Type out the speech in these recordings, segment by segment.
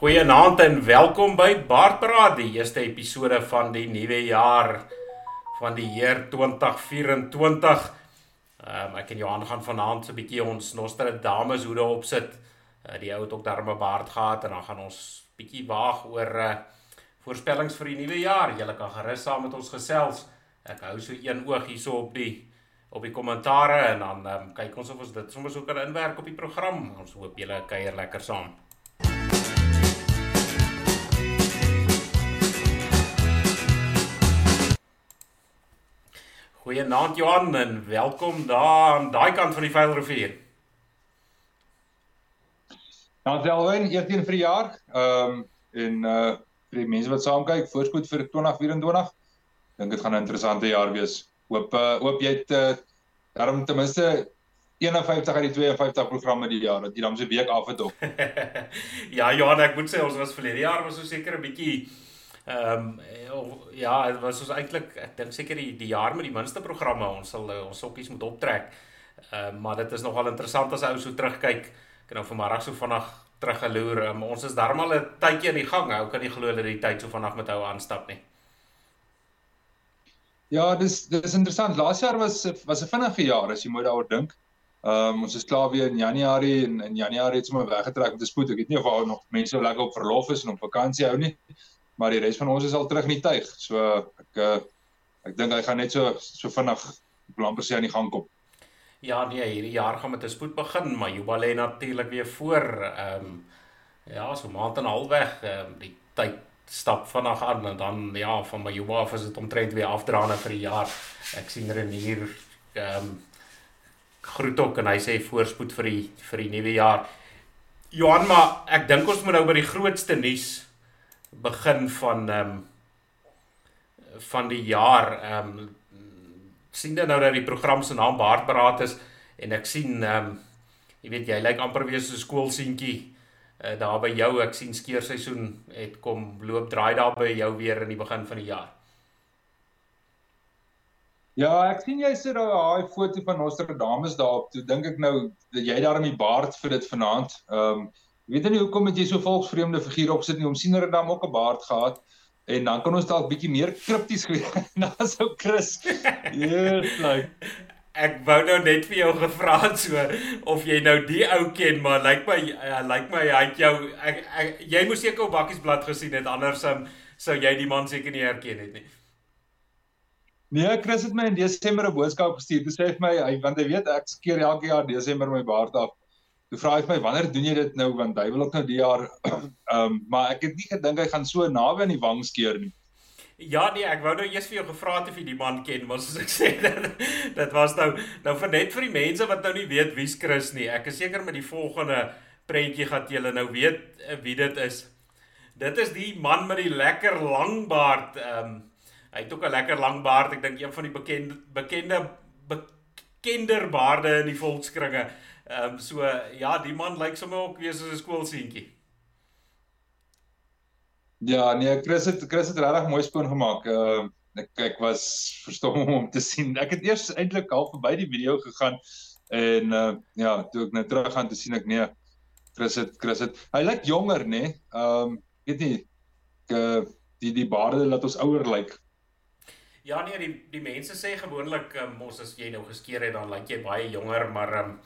Goeienaand en welkom by Baardpraat, die eerste episode van die nuwe jaar van die jaar 2024. Ehm um, ek en Johan gaan vanaand so 'n bietjie ons Nostradamus hoede opsit. Uh, die ou het ook daarmee baard gehad en dan gaan ons bietjie waag oor uh, voorspellings vir die nuwe jaar. Julle kan gerus saam met ons gesels. Ek hou so een oog hierso op die op die kommentare en dan um, kyk ons of ons dit sommer so kan inwerk op die program. Ons hoop julle kuier lekker saam. Goeienaand Johan en welkom daar aan daai kant van die Veilrivier. Nou Delwyn, eerteen vir die jaar. Ehm um, en uh vir die mense wat saam kyk, voorspoed vir 2024. Dink dit gaan 'n interessante jaar wees. Hoop uh hoop jy het uh daarom ten minste 51 uit die 52 programme die jaar dat jy dan so 'n week af het op. ja, Johan, ek moet sê ons was verlede jaar was so seker 'n bietjie Ehm um, ja, dit was ons eintlik ek dink seker die die jaar met die minste programme ons sal uh, ons sokkies moet optrek. Ehm uh, maar dit is nogal interessant as ou so terugkyk. Ek nou vanmiddag so vinnig teruggeloer. Um, ons is darmal 'n tydjie in die gang. Ou kan nie glo dat die tyd so vinnig met hou aanstap nie. Ja, dis dis interessant. Laas jaar was was 'n vinnige jaar as jy moet daaroor dink. Ehm um, ons is klaar weer in Januarie en in Januarie het sommer weggetrek met 'n spoed. Ek weet nie of daar nog mense lekker op verlof is en op vakansie hou nie maar die res van ons is al terug in die tuig. So ek uh, ek dink hy gaan net so so vinnig amper sê aan die gang kom. Ja, nee, hierdie jaar gaan met 'n spoed begin, maar Juba lê natuurlik weer voor. Ehm um, ja, so maand en halfweg, ehm um, die tyd stap vinnig aan en dan ja, van my Juba af is dit omtrent weer afdraande vir die jaar. Ek sien Renier ehm um, groet ook en hy sê voorspoed vir die vir die nuwe jaar. Johan, maar ek dink ons moet nou by die grootste nuus begin van ehm um, van die jaar ehm um, sien dan nou dat die program se naam Baardberaad is en ek sien ehm um, jy weet jy lyk amper weer so 'n skoolseentjie uh, daar by jou ek sien skeerseisoen het kom loop draai daar by jou weer in die begin van die jaar. Ja, ek sien jy sit daai foto van Nostradamus daarop. Toe dink ek nou dat jy daar in die baard vir dit vanaand. Ehm um, Weet nie hoekom het jy so volksvreemde figuur opsit nie. Om siener het dan ook 'n baard gehad en dan kan ons dalk bietjie meer kripties gewees. Dan sou Chris. Yes, like ek wou nou net vir jou gevra het so of jy nou die ou ken, maar lyk my uh, lyk my hy het jou ek, ek, jy moes seker op bakkiesblad gesien het anders um, sou jy die man seker nie herken het nie. Nee, Chris het my in Desember 'n boodskap gestuur. Hy sê vir my hy want hy weet ek skeer elke jaar Desember my baard af. Toe vra hy my wanneer doen jy dit nou want hy wil ook nou die jaar ehm um, maar ek het nie gedink hy gaan so naby aan die wang skeer nie. Ja nee, ek wou nou eers vir jou gevra het of jy die man ken, maar soos ek sê dit dit was nou nou vir net vir die mense wat nou nie weet wie's Chris nie. Ek is seker met die volgende prentjie gaan julle nou weet uh, wie dit is. Dit is die man met die lekker lang baard. Ehm um, hy het ook 'n lekker lang baard. Ek dink een van die bekende bekende bekender baarde in die volkskringe. Ehm um, so ja, die man lyk sommer ook weer soos 'n skoolseentjie. Ja, nee, Chris het Chris het regtig mooi skoon gemaak. Ehm uh, ek ek was verstom om te sien. Ek het eers eintlik half verby die video gegaan en uh ja, toe ek nou terug gaan te sien ek nee, Chris het Chris het hy lyk jonger, nê? Nee? Ehm um, weet nie ek uh, die die baarde laat ons ouer lyk. Ja nee, die die mense sê gewoonlik um, mos as jy nou geskeer het dan lyk jy baie jonger, maar ehm um,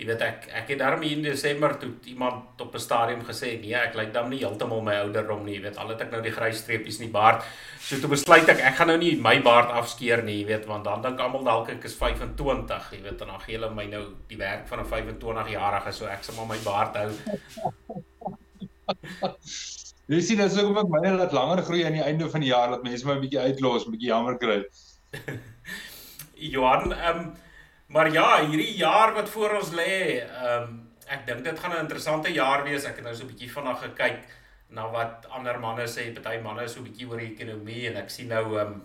Jy weet ek ek het daarmee in Desember toe iemand op 'n stadium gesê nee, ek lyk dan nie heeltemal my ouderdom nie, jy weet, al het ek nou die grys streepies in die baard. So toe besluit ek ek gaan nou nie my baard afskeer nie, jy weet, want dan dink almal dalk ek is 25, jy weet, en dan gee hulle my nou die werk van 'n 25-jarige, so ek sal maar my baard hou. Jy sien dit is ook ook myne laat langer groei aan die einde van die jaar dat mense my 'n bietjie uitlos, 'n bietjie jammer kry. Johan, ehm um, Maar ja, hierdie jaar wat voor ons lê, ehm um, ek dink dit gaan 'n interessante jaar wees. Ek het nou so 'n bietjie vanaand gekyk na wat ander manne sê, party manne so 'n bietjie oor die ekonomie en ek sien nou ehm um,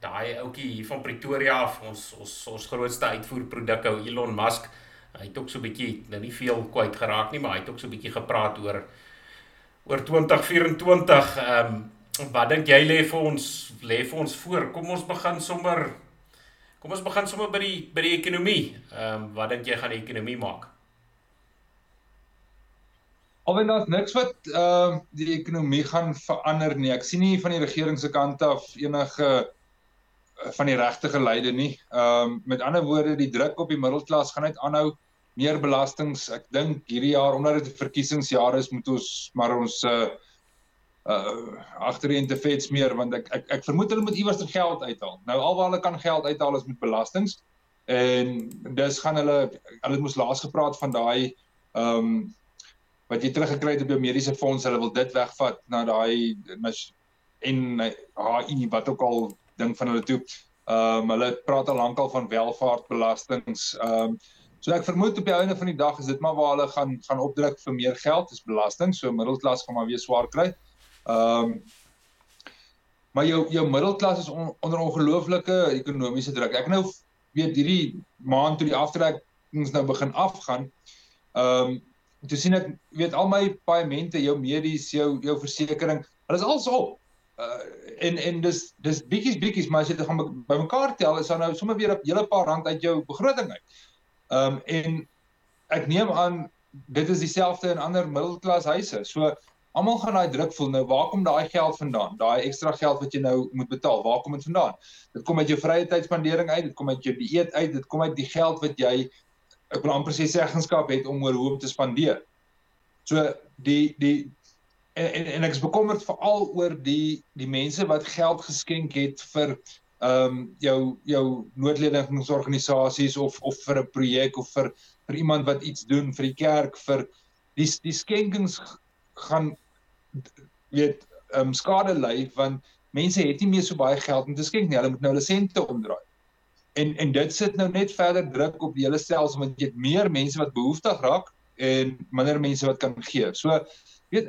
daai ouetjie hier van Pretoria af, ons ons ons grootste uitvoerproduk ou Elon Musk, hy het ook so 'n bietjie nou nie veel kwyt geraak nie, maar hy het ook so 'n bietjie gepraat oor oor 2024. Ehm um, wat dink jy lê vir ons lê vir ons voor? Kom ons begin sommer Kom ons begin sommer by die by die ekonomie. Ehm um, wat dink jy gaan die ekonomie maak? Alwen daar's niks wat ehm uh, die ekonomie gaan verander nie. Ek sien nie van die regering se kant af enige uh, van die regte geleide nie. Ehm um, met ander woorde, die druk op die middelklas gaan net aanhou. Meer belastings. Ek dink hierdie jaar omdat dit 'n verkiesingsjaar is, moet ons maar ons uh uh agtereen te fets meer want ek ek ek vermoed hulle moet iewers geld uithaal. Nou alwaar hulle kan geld uithaal is met belastings en dis gaan hulle hulle moes laas gepraat van daai ehm um, wat jy teruggekry het op jou mediese fonds, hulle wil dit wegvat na daai en HI wat ook al ding van hulle toe. Ehm um, hulle praat al lankal van welvaartbelastings. Ehm um, so ek vermoed op die einde van die dag is dit maar waar hulle gaan gaan opdruk vir meer geld, is belasting, so middelklas gaan maar weer swaar kry. Um, maar jou jou middelklas is on, onder ongelooflike ekonomiese druk. Ek nou weet hierdie maand toe die aftrekkings nou begin afgaan. Ehm um, toe sien ek weet al my paemente, jou medies, jou jou versekerings, hulle is als op. Uh en en dis dis bietjies bietjies maar as jy dit gaan bymekaar tel, is dan nou sommer weer 'n hele paar rand uit jou begroting uit. Um en ek neem aan dit is dieselfde in ander middelklas huise. So almal gaan daai druk voel. Nou waar kom daai geld vandaan? Daai ekstra geld wat jy nou moet betaal, waar kom dit vandaan? Dit kom uit jou vrye tydspandering uit, dit kom uit jou dieet uit, dit kom uit die geld wat jy ek wil amper sê seggenskap het om oor hoe om te spandeer. So die die en en, en ek is bekommerd veral oor die die mense wat geld geskenk het vir ehm um, jou jou noodlenigingsorganisasies of of vir 'n projek of vir vir iemand wat iets doen vir die kerk vir die die skenkings gaan weet ehm um, skade ly want mense het nie meer so baie geld om te skenk nie hulle moet nou hulle sente omdraai en en dit sit nou net verder druk op die hele stelsel want jy het meer mense wat behoeftig raak en minder mense wat kan gee. So weet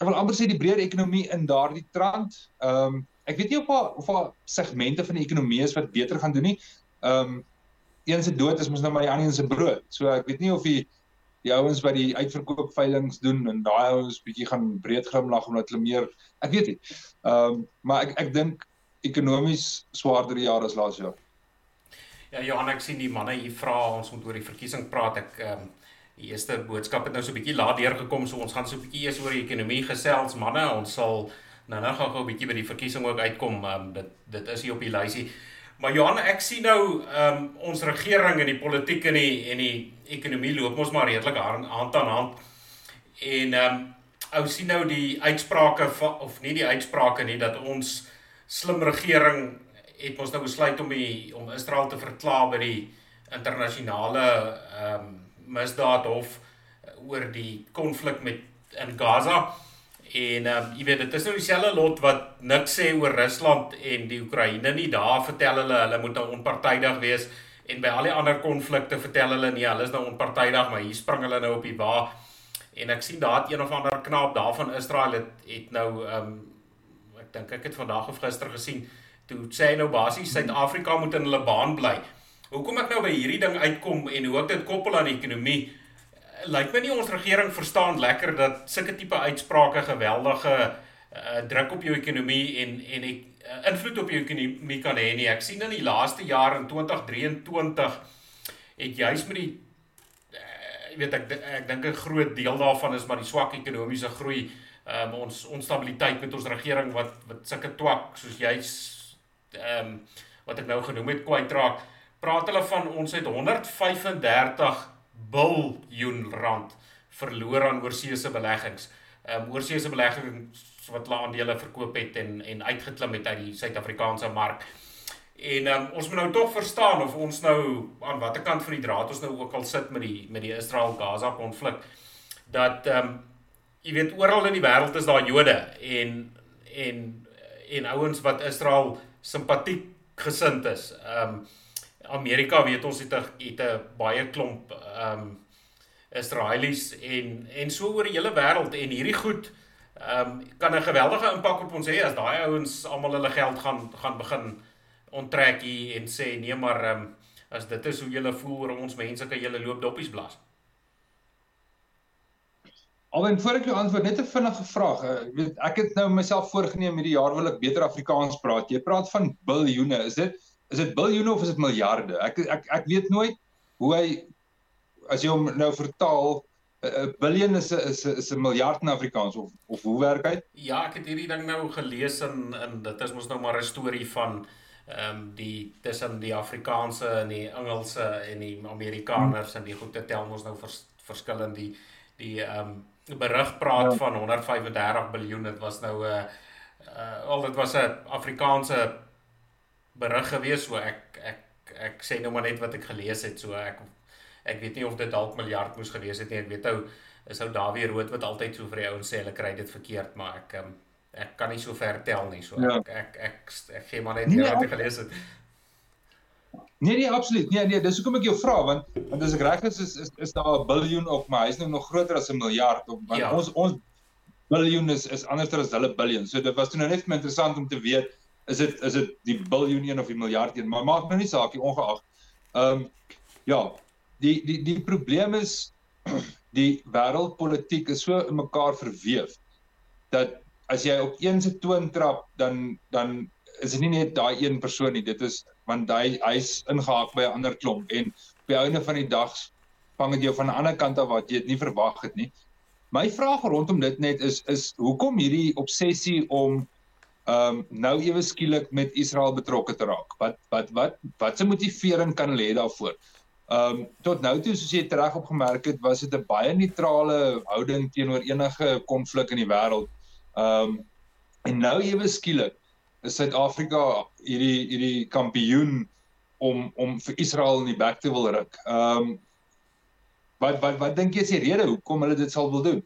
ek wil amper sê die breër ekonomie in daardie trant. Ehm um, ek weet nie of daar of daar segmente van die ekonomie is wat beter gaan doen nie. Ehm um, een se dood is mos nou maar die ander se brood. So ek weet nie of die die ouens wat die uitverkoop veilinge doen en daai ouens bietjie gaan breed glimlag omdat hulle meer ek weet nie. Ehm um, maar ek ek dink ekonomies swaarder jaar as laas jaar. Ja Johan, ek sien die manne hier vra ons moet oor die verkiesing praat. Ek ehm um, die eerste boodskap het nou so 'n bietjie laat deurgekom, so ons gaan so 'n bietjie eers oor die ekonomie gesels. Manne, ons sal nou nou gou-gou 'n bietjie by die verkiesing ook uitkom. Ehm um, dit dit is hier op die lysie. Maar Johan, ek sien nou ehm um, ons regering en die politiek en die en die ekonomie loop mos maar redelik hand aan hand. En ehm um, ou sien nou die uitsprake van of nie die uitsprake nie dat ons slim regering het ons nou besluit om die om Israel te verklaar by die internasionale ehm um, misdaadhof oor die konflik met in Gaza. En ehm um, jy weet dit is nou dieselfde lot wat niks sê oor Rusland en die Oekraïne nie. Daar vertel hulle hulle moet nou onpartydig wees en by al die ander konflikte vertel hulle nee, hulle is nou onpartydig, maar hier spring hulle nou op die wa. En ek sien daar het een of ander knaap daarvan Israel het, het nou ehm um, ek dink ek het vandag of gister gesien toe sê hy nou basies Suid-Afrika moet in hulle baan bly. Hoekom ek nou by hierdie ding uitkom en hoe ek dit koppel aan die ekonomie? Lyk my nie ons regering verstaan lekker dat sulke tipe uitsprake geweldige uh, druk op jou ekonomie en en ek uh, invloed op jou ekonomie kan hê nie. Ek sien in die laaste jaar in 2023 het juis met die uh, weet ek ek dink 'n groot deel daarvan is maar die swak ekonomiese groei um, ons onstabiliteit met ons regering wat wat sulke twak soos jy's ehm um, wat ek nou genoem het kwytraak, praat hulle van ons het 135 biljoen rand verloor aan oorseese beleggings. Ehm um, oorseese beleggings wat hulle aandele verkoop het en en uitgeklim het uit die Suid-Afrikaanse mark. En um, ons moet nou tog verstaan of ons nou aan watter kant van die draad ons nou ook al sit met die met die Israel-Gaza konflik dat ehm um, jy weet oral in die wêreld is daar Jode en en en ouens wat Israel simpatiek gesind is. Ehm um, Amerika weet ons het 'n het 'n baie klomp ehm um, Israelies en en so oor die hele wêreld en hierdie goed ehm um, kan 'n geweldige impak op ons hê as daai ouens almal hulle geld gaan gaan begin onttrek hier en sê nee maar ehm um, as dit is hoe julle voel oor ons mense kan julle loop doppies blaas. Alwen voor ek jou antwoord net 'n vinnige vraag. Ek weet ek het nou myself voorgenem hierdie jaar wil ek beter Afrikaans praat. Jy praat van biljoene. Is dit is dit biljoene of is dit miljarde? Ek ek ek weet nooit hoe hy as jy hom nou vertaal 'n biljoen is 'n is 'n is 'n miljard in Afrikaans of of hoe werk dit? Ja, ek het hierdie ding nou gelees in in dit is mos nou maar 'n storie van ehm um, die tussen die Afrikaanse en die Engelse en die Amerikaners hmm. en die goeie tel mos nou vers, verskil in die die ehm um, berig praat ja. van 135 miljard dit was nou 'n uh, uh, al dit was 'n Afrikaanse berig gewees so ek ek ek sê nou maar net wat ek gelees het so ek ek weet nie of dit dalk miljard moes gewees het nie ek weet ou is ou Dawie Rood wat altyd so vir die ouens sê hulle kry dit verkeerd maar ek um, ek kan nie so ver tel nie so ja. ek, ek ek ek gee maar net nee, wat ek gelees het Nee nee absoluut. Nee nee, dis hoekom ek jou vra want want as ek reg is is is, is daar 'n biljoen op my huis nou nog groter as 'n miljard op want ja. ons ons biljoen is is anderster as hulle biljoen. So dit was toe nou net interessant om te weet is dit is dit die biljoen een of die miljard een, maar maak nou nie saak nie ongeag. Ehm um, ja, die die die probleem is die wêreldpolitiek is so in mekaar verweef dat as jy op een se toon trap dan dan is dit nie net daai een persoon nie dit is want hy hy's ingehaak by 'n ander klomp. En op die einde van die dag vang dit jou van 'n ander kant af wat jy dit nie verwag het nie. My vraag rondom dit net is is hoekom hierdie obsessie om ehm um, nou ewe skielik met Israel betrokke te raak? Wat wat wat wat se motivering kan lê daarvoor? Ehm um, tot nou toe soos jy reg opgemerk het, was dit 'n baie neutrale houding teenoor enige konflik in die wêreld. Ehm um, en nou ewe skielik is Suid-Afrika hierdie hierdie kampioen om om vir Israel in die bek te wil ruk. Ehm um, Wat wat wat dink jy is die rede hoekom hulle dit sal wil doen?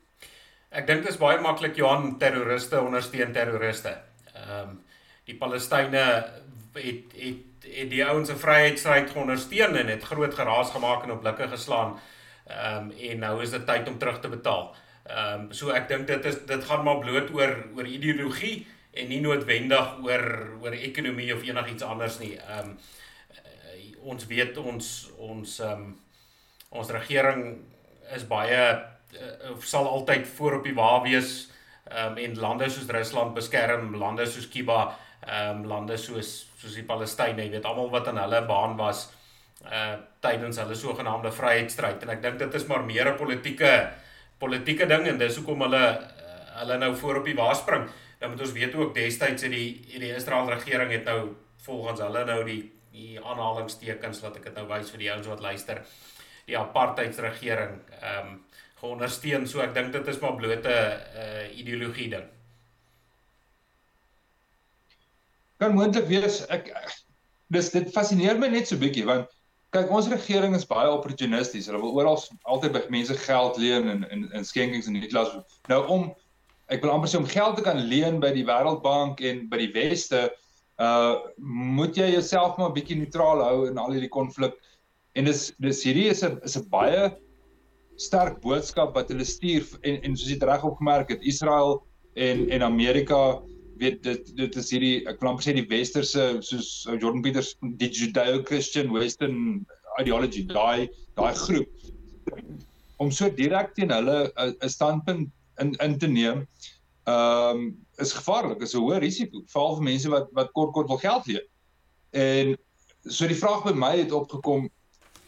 Ek dink dit is baie maklik Johan terroriste ondersteun terroriste. Ehm um, die Palestynë het het het die ouens se vryheidsstryd ondersteun en het groot geraas gemaak en op blikke geslaan. Ehm um, en nou is dit tyd om terug te betaal. Ehm um, so ek dink dit is dit gaan maar bloot oor oor ideologie en nie noodwendig oor oor ekonomie of enigiets anders nie. Ehm um, ons weet ons ons ehm um, ons regering is baie uh, sal altyd voor op die wa wees um, en lande soos Rusland beskerm, lande soos Kuba, um, lande soos soos die Palestynë, jy weet almal wat aan hulle baan was uh tydens hulle sogenaamde vryheidsstryd en ek dink dit is maar meer 'n politieke politieke ding en dis hoekom hulle uh, hulle nou voor op die wa spring. Dan moet ons weet ook destyds het die die Israel regering het nou volgens hulle nou die die aanhalingstekens laat ek dit nou wys vir die ouens wat luister die apartheidsregering ehm um, geondersteun. So ek dink dit is maar blote 'n uh, ideologie ding. Kan moontlik wees ek dis dit fascineer my net so bietjie want kyk ons regering is baie opportunisties. Hulle wil oral altyd by mense geld leen en in in skenkings en dit laat nou om ek wil amper sê om geld te kan leen by die Wêreldbank en by die Weste uh moet jy jouself maar bietjie neutraal hou in al hierdie konflik En dis dis hierdie is 'n is 'n baie sterk boodskap wat hulle stuur en en soos jy reg opgemerk het, Israel en en Amerika weet dit dit is hierdie ek wil amper sê die westerse soos Jordan Peters die Judeo-Christian Western ideology daai daai groep om so direk teen hulle 'n standpunt in in te neem ehm um, is gevaarlik is 'n hoë risiko veral vir mense wat wat kort kort wil geld leen. En so die vraag by my het opgekom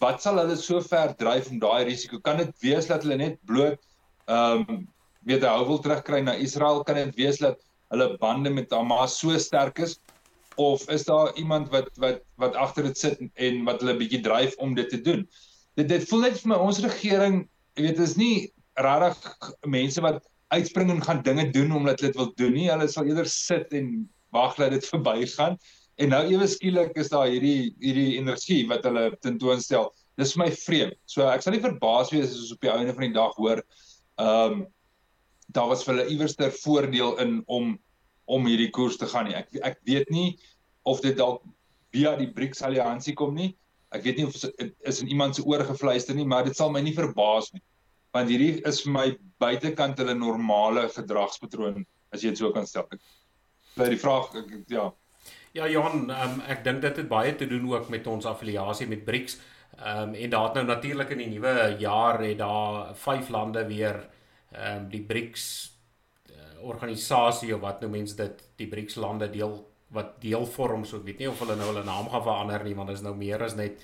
wat sal hulle so ver dryf om daai risiko? Kan dit wees dat hulle net bloot ehm um, weet hou wil terugkry na Israel? Kan dit wees dat hulle bande met Hamas so sterk is of is daar iemand wat wat wat agter dit sit en wat hulle bietjie dryf om dit te doen? Dit dit voel net vir my ons regering, jy weet, is nie regtig mense wat uitspring en gaan dinge doen omdat hulle dit wil doen nie. Hulle sal eerder sit en wag dat dit verbygaan. En nou ewe skielik is daar hierdie hierdie energie wat hulle tentoonstel. Dis vir my vreemd. So ek sal nie verbaas wees as ons op die einde van die dag hoor ehm um, daar was vir hulle iewers ter voordeel in om om hierdie koers te gaan nie. Ek ek weet nie of dit dalk via die BRICS alliansie kom nie. Ek weet nie of dit is in iemand se oor gefluister nie, maar dit sal my nie verbaas nie. Want hierdie is vir my buitekant hulle normale gedragspatroon as jy dit so kan stel. Ek bly die vraag ek, ja, Ja Johan, um, ek dink dit het baie te doen ook met ons affiliasie met BRICS. Ehm um, en daar het nou natuurlik in die nuwe jaar het daar vyf lande weer ehm um, die BRICS uh, organisasie of wat nou mense dit die BRICS lande deel wat deel vorm so ek weet nie of hulle nou hulle naam gaan verander nie want dit is nou meer as net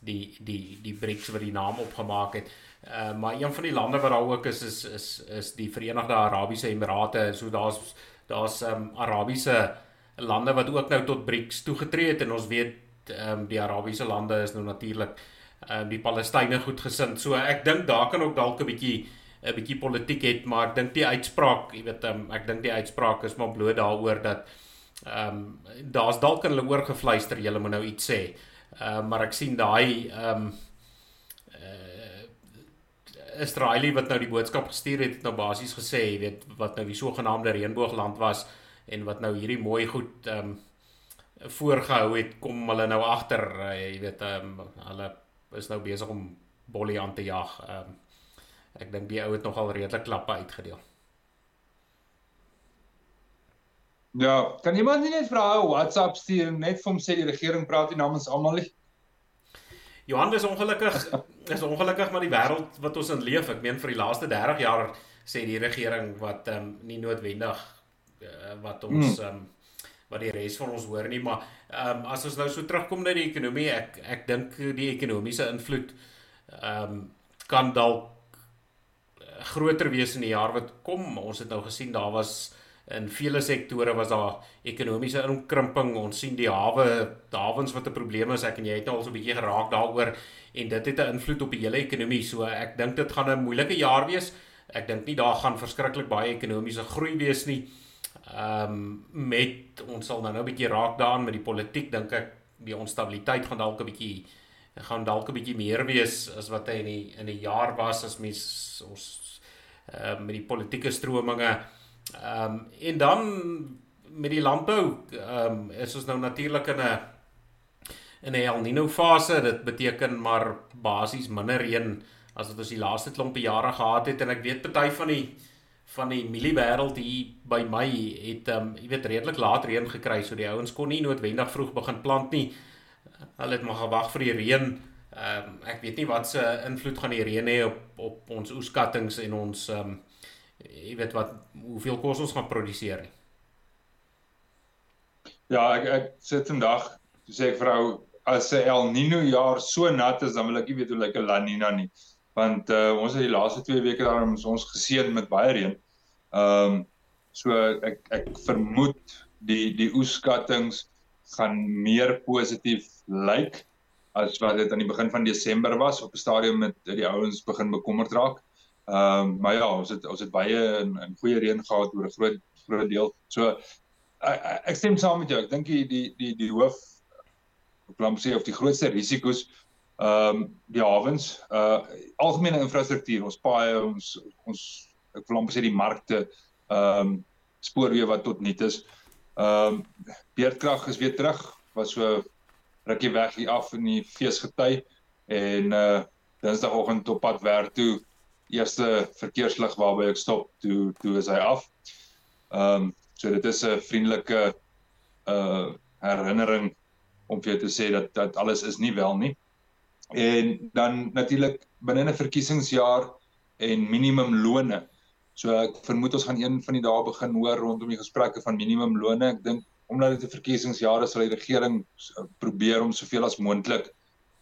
die die die BRICS wat die naam opgemaak het. Uh, maar een van die lande wat daar ook is is is is die Verenigde Arabiese Emirate. So daar's daar's um, Arabiese lande wat ook nou tot BRICS toegetree het en ons weet um, die Arabiese lande is nou natuurlik um, die Palestynë goed gesind. So ek dink daar kan ook dalk 'n bietjie 'n bietjie politiek het, maar ek dink die uitspraak, jy weet, um, ek dink die uitspraak is maar bloot daaroor dat ehm um, daar's dalk hulle oorgefluister, julle moet nou iets sê. Ehm uh, maar ek sien daai ehm um, uh, Israeli wat nou die boodskap gestuur het, het nou basies gesê, jy weet, wat nou die sogenaamde reënboogland was en wat nou hierdie mooi goed ehm um, voorgehou het, kom hulle nou agter, uh, jy weet, ehm um, hulle is nou besig om Bolly aan te jag. Ehm um, ek dink die ou het nogal redelik klappe uitgedeel. Ja, kan iemand nie net vir haar WhatsApp stuur net vir hom sê die regering praat nie namens almal nie? Johan is ongelukkig is ongelukkig maar die wêreld wat ons in leef. Ek meen vir die laaste 30 jaar sê die regering wat ehm um, nie noodwendig wat ons hmm. ehm um, wat die res van ons hoor nie, maar ehm um, as ons nou so terugkom na die ekonomie, ek ek dink die ekonomiese invloed ehm um, kan dalk groter wees in die jaar wat kom. Ons het nou gesien daar was in vele sektore was daar ekonomiese inkrimping. Ons sien die hawe, hawens wat 'n probleem is. Ek en jy het nou al so 'n bietjie geraak daaroor en dit het 'n invloed op die hele ekonomie. So ek dink dit gaan 'n moeilike jaar wees. Ek dink nie daar gaan verskriklik baie ekonomiese groei wees nie. Ehm um, met ons sal nou nou 'n bietjie raak daaraan met die politiek dink ek die onstabiliteit gaan dalk 'n bietjie gaan dalk 'n bietjie meer wees as wat hy in die in die jaar was as mens ons ehm uh, met die politieke strominge. Ehm um, en dan met die landbou ehm um, is ons nou natuurlik in 'n in 'n El Niño fase. Dit beteken maar basies minder reën as wat ons die laaste klompe jare gehad het. En ek weet party van die van die mieliewêreld hier by my het um, jy weet redelik laat reën gekry so die ouens kon nie noodwendig vroeg begin plant nie. Hulle het maar gewag vir die reën. Um, ek weet nie wat se invloed gaan die reën hê op op ons oeskattinge en ons um, jy weet wat hoeveel kos ons gaan produseer nie. Ja, ek ek sit vandag sê ek vrou as 'n El Niño jaar so nat is dan wil ek nie weet hoe lyk 'n La Niña nie. Want uh, ons het die laaste 2 weke daarom ons geseën met baie reën. Ehm um, so ek ek vermoed die die oeskattinge gaan meer positief lyk as wat dit aan die begin van Desember was op 'n stadium met die ouens begin bekommerd raak. Ehm um, maar ja, ons het ons het baie in, in goeie reën gehad oor 'n groot groot deel. So ek, ek stem saam met jou. Ek dink die die die hoof ek wil sê of die grootste risiko's ehm um, die hawens, uh algemene infrastruktuur, ons paaie, ons ons ek wil amper sê die markte ehm um, spoorweë wat tot nut is. Ehm um, beerdkrag is weer terug. Was so rukkie weg hier af in die feesgety en uh Dinsdagoggend op pad werk toe eerste verkeerslig waarby ek stop toe toe is hy af. Ehm um, so dit is 'n vriendelike uh herinnering om vir jou te sê dat dat alles is nie wel nie. En dan natuurlik binne 'n verkiesingsjaar en minimum lone. So ek vermoed ons gaan een van die dae begin hoor rondom die gesprekke van minimumlone. Ek dink omdat dit 'n verkiesingsjaar is, sal die regering probeer om soveel as moontlik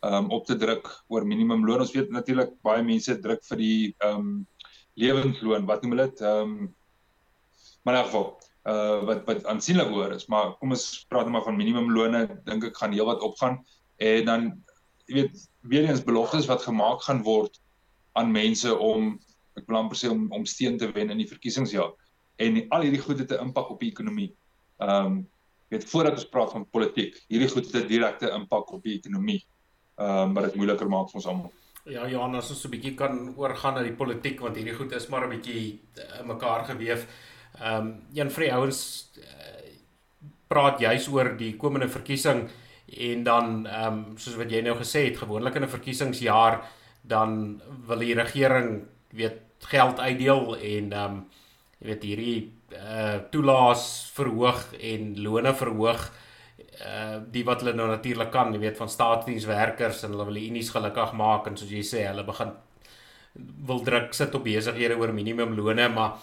um op te druk oor minimumloon. Ons weet natuurlik baie mense druk vir die um lewensloon. Wat noem hulle dit? Um maar in geval uh wat wat aansienlik hoër is, maar kom ons praat net maar van minimumlone. Dink ek gaan heelwat opgaan en dan jy weet weer eens beloftes wat gemaak gaan word aan mense om ek wil amper sê om om steun te wen in die verkiesingsjaar en al hierdie goed het 'n impak op die ekonomie. Ehm um, weet voordat ons praat van politiek, hierdie goed het 'n direkte impak op die ekonomie. Ehm um, wat dit moeiliker maak vir ons almal. Ja, Johan, as ons 'n bietjie kan oorgaan na die politiek want hierdie goed is maar 'n bietjie eh, in mekaar geweef. Ehm um, een van die ouens uh, praat juis oor die komende verkiesing en dan ehm um, soos wat jy nou gesê het, gewoonlik in 'n verkiesingsjaar dan wil die regering weet geld uitdeel en ehm um, jy weet hierdie uh toelaas verhoog en lone verhoog uh die wat hulle nou natuurlik kan, jy weet van staatsdienswerkers en hulle wil die unies gelukkig maak en soos jy sê, hulle begin wil druk sit op besighede oor minimumlone, maar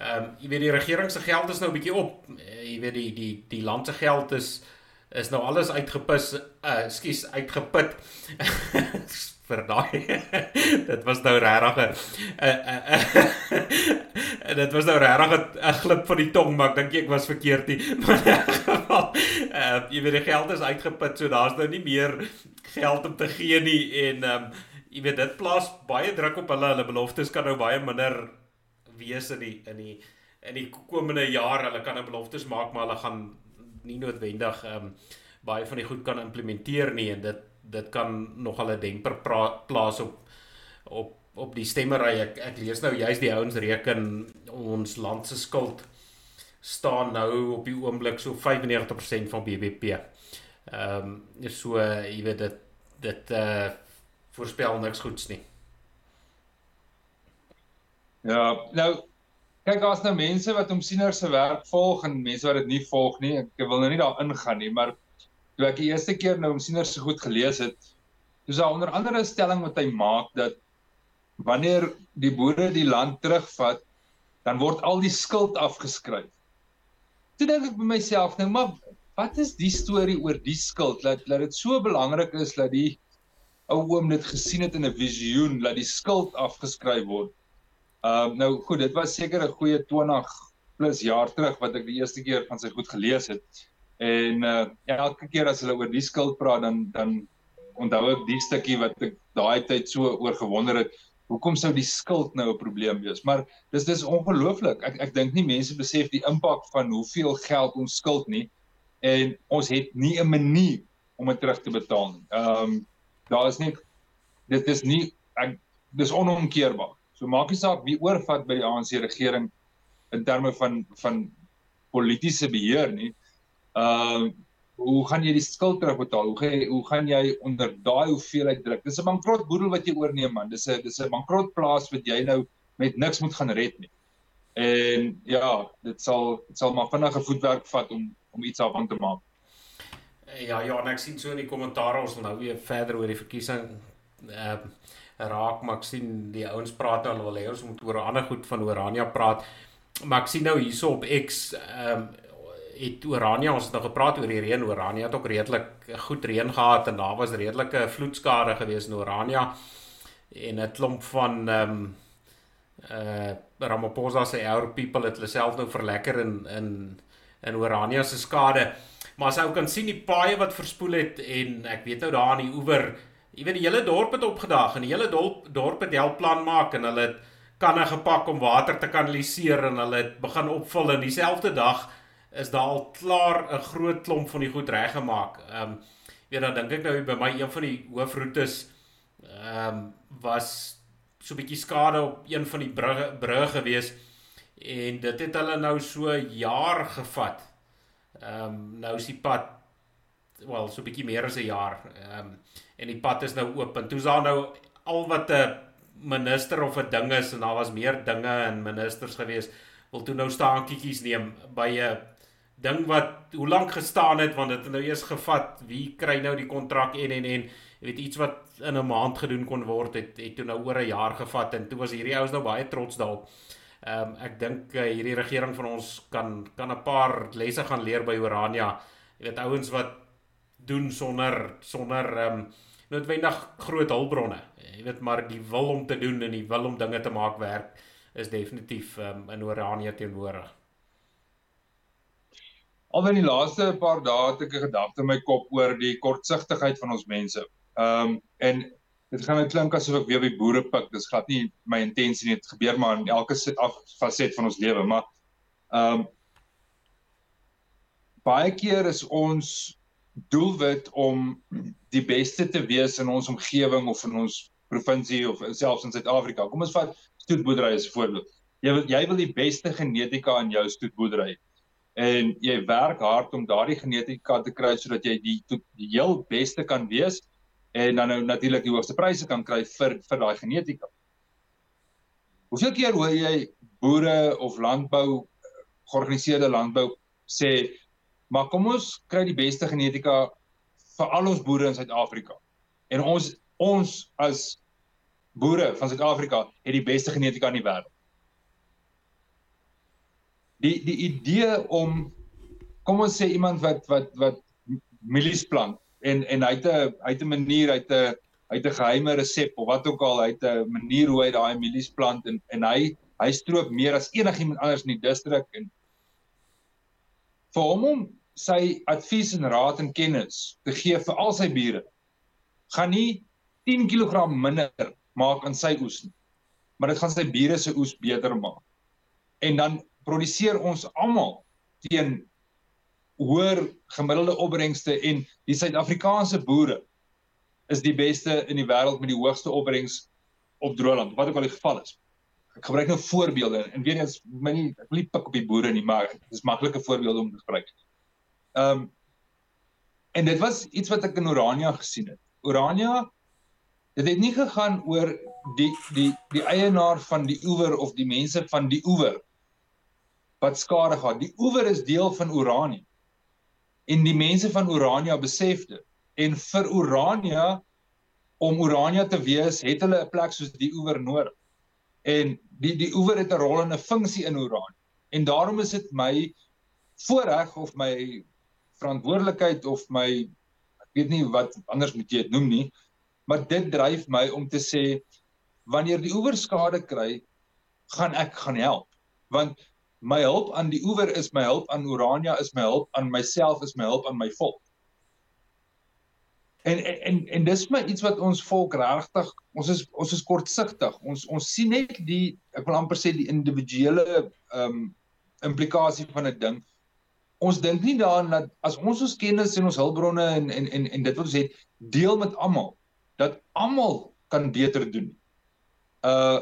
ehm um, jy weet die regering se geld is nou 'n bietjie op. Uh, jy weet die die die land se geld is is nou alles uitgepus, uh skus uitgeput. vir daai. dit was nou regtig 'n dit was nou regtig 'n glip van die tong, maar ek dink ek was verkeerd nie. Maar in geval, uh jy weet die geld is uitgeput, so daar's nou nie meer geld om te gee nie en um jy weet dit plaas baie druk op hulle. Hulle beloftes kan nou baie minder wees in die in die in die komende jaar. Hulle kan nou beloftes maak, maar hulle gaan nie noodwendig um baie van die goed kan implementeer nie en dit dit kan nogal 'n demper plaas op op op die stemmery. Ek ek lees nou juist die ouens reken ons land se skuld staan nou op die oomblik so 95% van BBP. Ehm um, so jy weet dit dit uh voorspel niks goeds nie. Ja, nou kyk as nou mense wat omsieners se werk volg en mense wat dit nie volg nie, ek wil nou nie daar ingaan nie, maar toe ek die eerste keer nou omsieners so goed gelees het, dis daar onder andere 'n stelling wat hy maak dat wanneer die boere die land terugvat, dan word al die skuld afgeskryf. Toe dink ek by myself nou, maar wat is die storie oor die skuld? Dat dat dit so belangrik is dat die ou oom dit gesien het in 'n visioen dat die skuld afgeskryf word. Ehm uh, nou goed, dit was seker 'n goeie 20 plus jaar terug wat ek die eerste keer van sy goed gelees het. En uh elke keer as hulle oor die skuld praat dan dan onthou ek die stukkie wat ek daai tyd so oor gewonder het, hoekom sou die skuld nou 'n probleem wees? Maar dis dis ongelooflik. Ek ek dink nie mense besef die impak van hoeveel geld ons skuld nie en ons het nie 'n manier om dit terug te betaal nie. Ehm um, daar is nie dit is nie ek dis onomkeerbaar. So maak nie saak wie oorvat by die ANC regering in terme van van politieke beheer nie uh hoe gaan jy die skuld terugbetaal? Hoe gaan jy hoe gaan jy onder daai hoeveelheid druk? Dis 'n bankrot boedel wat jy oorneem man. Dis 'n dis 'n bankrot plaas wat jy nou met niks moet gaan red nie. En ja, dit sal dit sal maar vinnige voetwerk vat om om iets aan te maak. Ja, ja, en ek sien so in die kommentaar ons wil nou weer verder oor die verkiesing uh raak, maar ek sien die ouens praat nou al wil hê ons moet oor ander goed van Orania praat. Maar ek sien nou hierso op X ehm um, het Orania ons het nou gepraat oor die reën. Orania het ook redelik goed reën gehad en daar was redelike vloedskade gewees in Orania en 'n klomp van ehm um, uh Ramaphosa se our people het hulle self nou verlekker in in in Orania se skade. Maar as ou kan sien die paaie wat verspoel het en ek weet nou daar aan die oewer, jy weet die hele dorp het opgedaag en die hele dorp dorp het help plan maak en hulle het kanne gepak om water te kanaliseer en hulle het begin opvul in dieselfde dag is daar al klaar 'n groot klomp van die goed reggemaak. Ehm um, weet dan dink ek nou by my een van die hoofroetes ehm um, was so 'n bietjie skade op een van die brugge brugge gewees en dit het hulle nou so jaar gevat. Ehm um, nou is die pad wel so 'n bietjie meer as 'n jaar. Ehm um, en die pad is nou oop en toe's daar nou al wat 'n minister of 'n ding is en daar was meer dinge en ministers gewees wil toe nou staan kietjies neem by 'n ding wat hoe lank gestaan het want dit het nou eers gevat wie kry nou die kontrak en en en jy weet iets wat in 'n maand gedoen kon word het het toe nou oor 'n jaar gevat en toe was hierdie ouens nou baie trots daarop. Ehm um, ek dink uh, hierdie regering van ons kan kan 'n paar lesse gaan leer by Orania. Jy weet ouens wat doen sonder sonder ehm um, noodwendig groot hulpbronne. Jy weet maar die wil om te doen en die wil om dinge te maak werk is definitief ehm um, in Orania teenwoordig. Al in die laaste paar dae het ek 'n gedagte in my kop oor die kortsigtigheid van ons mense. Ehm um, en dit gaan net klink asof ek weer by boere pik. Dis glad nie my intensie nie. Dit gebeur maar in elke faset van ons lewe, maar ehm um, baie keer is ons doelwit om die beste te wees in ons omgewing of in ons provinsie of selfs in Suid-Afrika. Kom ons vat stoetboerdery as voorbeeld. Jy wil jy wil die beste genetika in jou stoetboerdery en jy werk hard om daardie genetika te kry sodat jy die die heel beste kan wees en dan nou natuurlik die hoogste pryse kan kry vir vir daai genetika. Hoeveel keer hoor jy boere of landbou georganiseerde landbou sê maar kom ons kry die beste genetika vir al ons boere in Suid-Afrika. En ons ons as boere van Suid-Afrika het die beste genetika in die wêreld die die idee om kom ons sê iemand wat wat wat mielies plant en en hy het 'n hy het 'n manier hy het 'n hy het 'n geheime resep of wat ook al hy het 'n manier hoe hy daai mielies plant en en hy hy stroop meer as enigiemand anders in die distrik en vir hom om sy advies en raad en kennis te gee vir al sy bure gaan nie 10 kg minder maak aan sy oes nie maar dit gaan sy bure se oes beter maak en dan produseer ons almal teen hoër gemiddelde opbrengste en die Suid-Afrikaanse boere is die beste in die wêreld met die hoogste opbrengs op droëland wat ook al die geval is. Ek gebruik nou voorbeelde en weet jy as my nie ek wil nie pik op die boere nie maar dis maklike voorbeelde om te gebruik. Ehm um, en dit was iets wat ek in Orania gesien het. Orania dit het nie gegaan oor die die die eienaar van die oewer of die mense van die oewer wat skade gehad. Die oewer is deel van Orania en die mense van Orania besef dit en vir Orania om Orania te wees het hulle 'n plek soos die oewer nodig en die die oewer het 'n rol en 'n funksie in Orania en daarom is dit my voorreg of my verantwoordelikheid of my ek weet nie wat anders moet jy dit noem nie maar dit dryf my om te sê wanneer die oewer skade kry gaan ek gaan help want my hulp aan die oewer is my hulp aan Orania is my hulp aan myself is my hulp aan my volk. En en en dis my iets wat ons volk regtig ons is ons is kortsigtig. Ons ons sien net die ek wil amper sê die individuele ehm um, implikasie van 'n ding. Ons dink nie daaraan dat as ons ons kennis en ons hulpbronne en en en en dit wat ons het deel met almal dat almal kan beter doen. Uh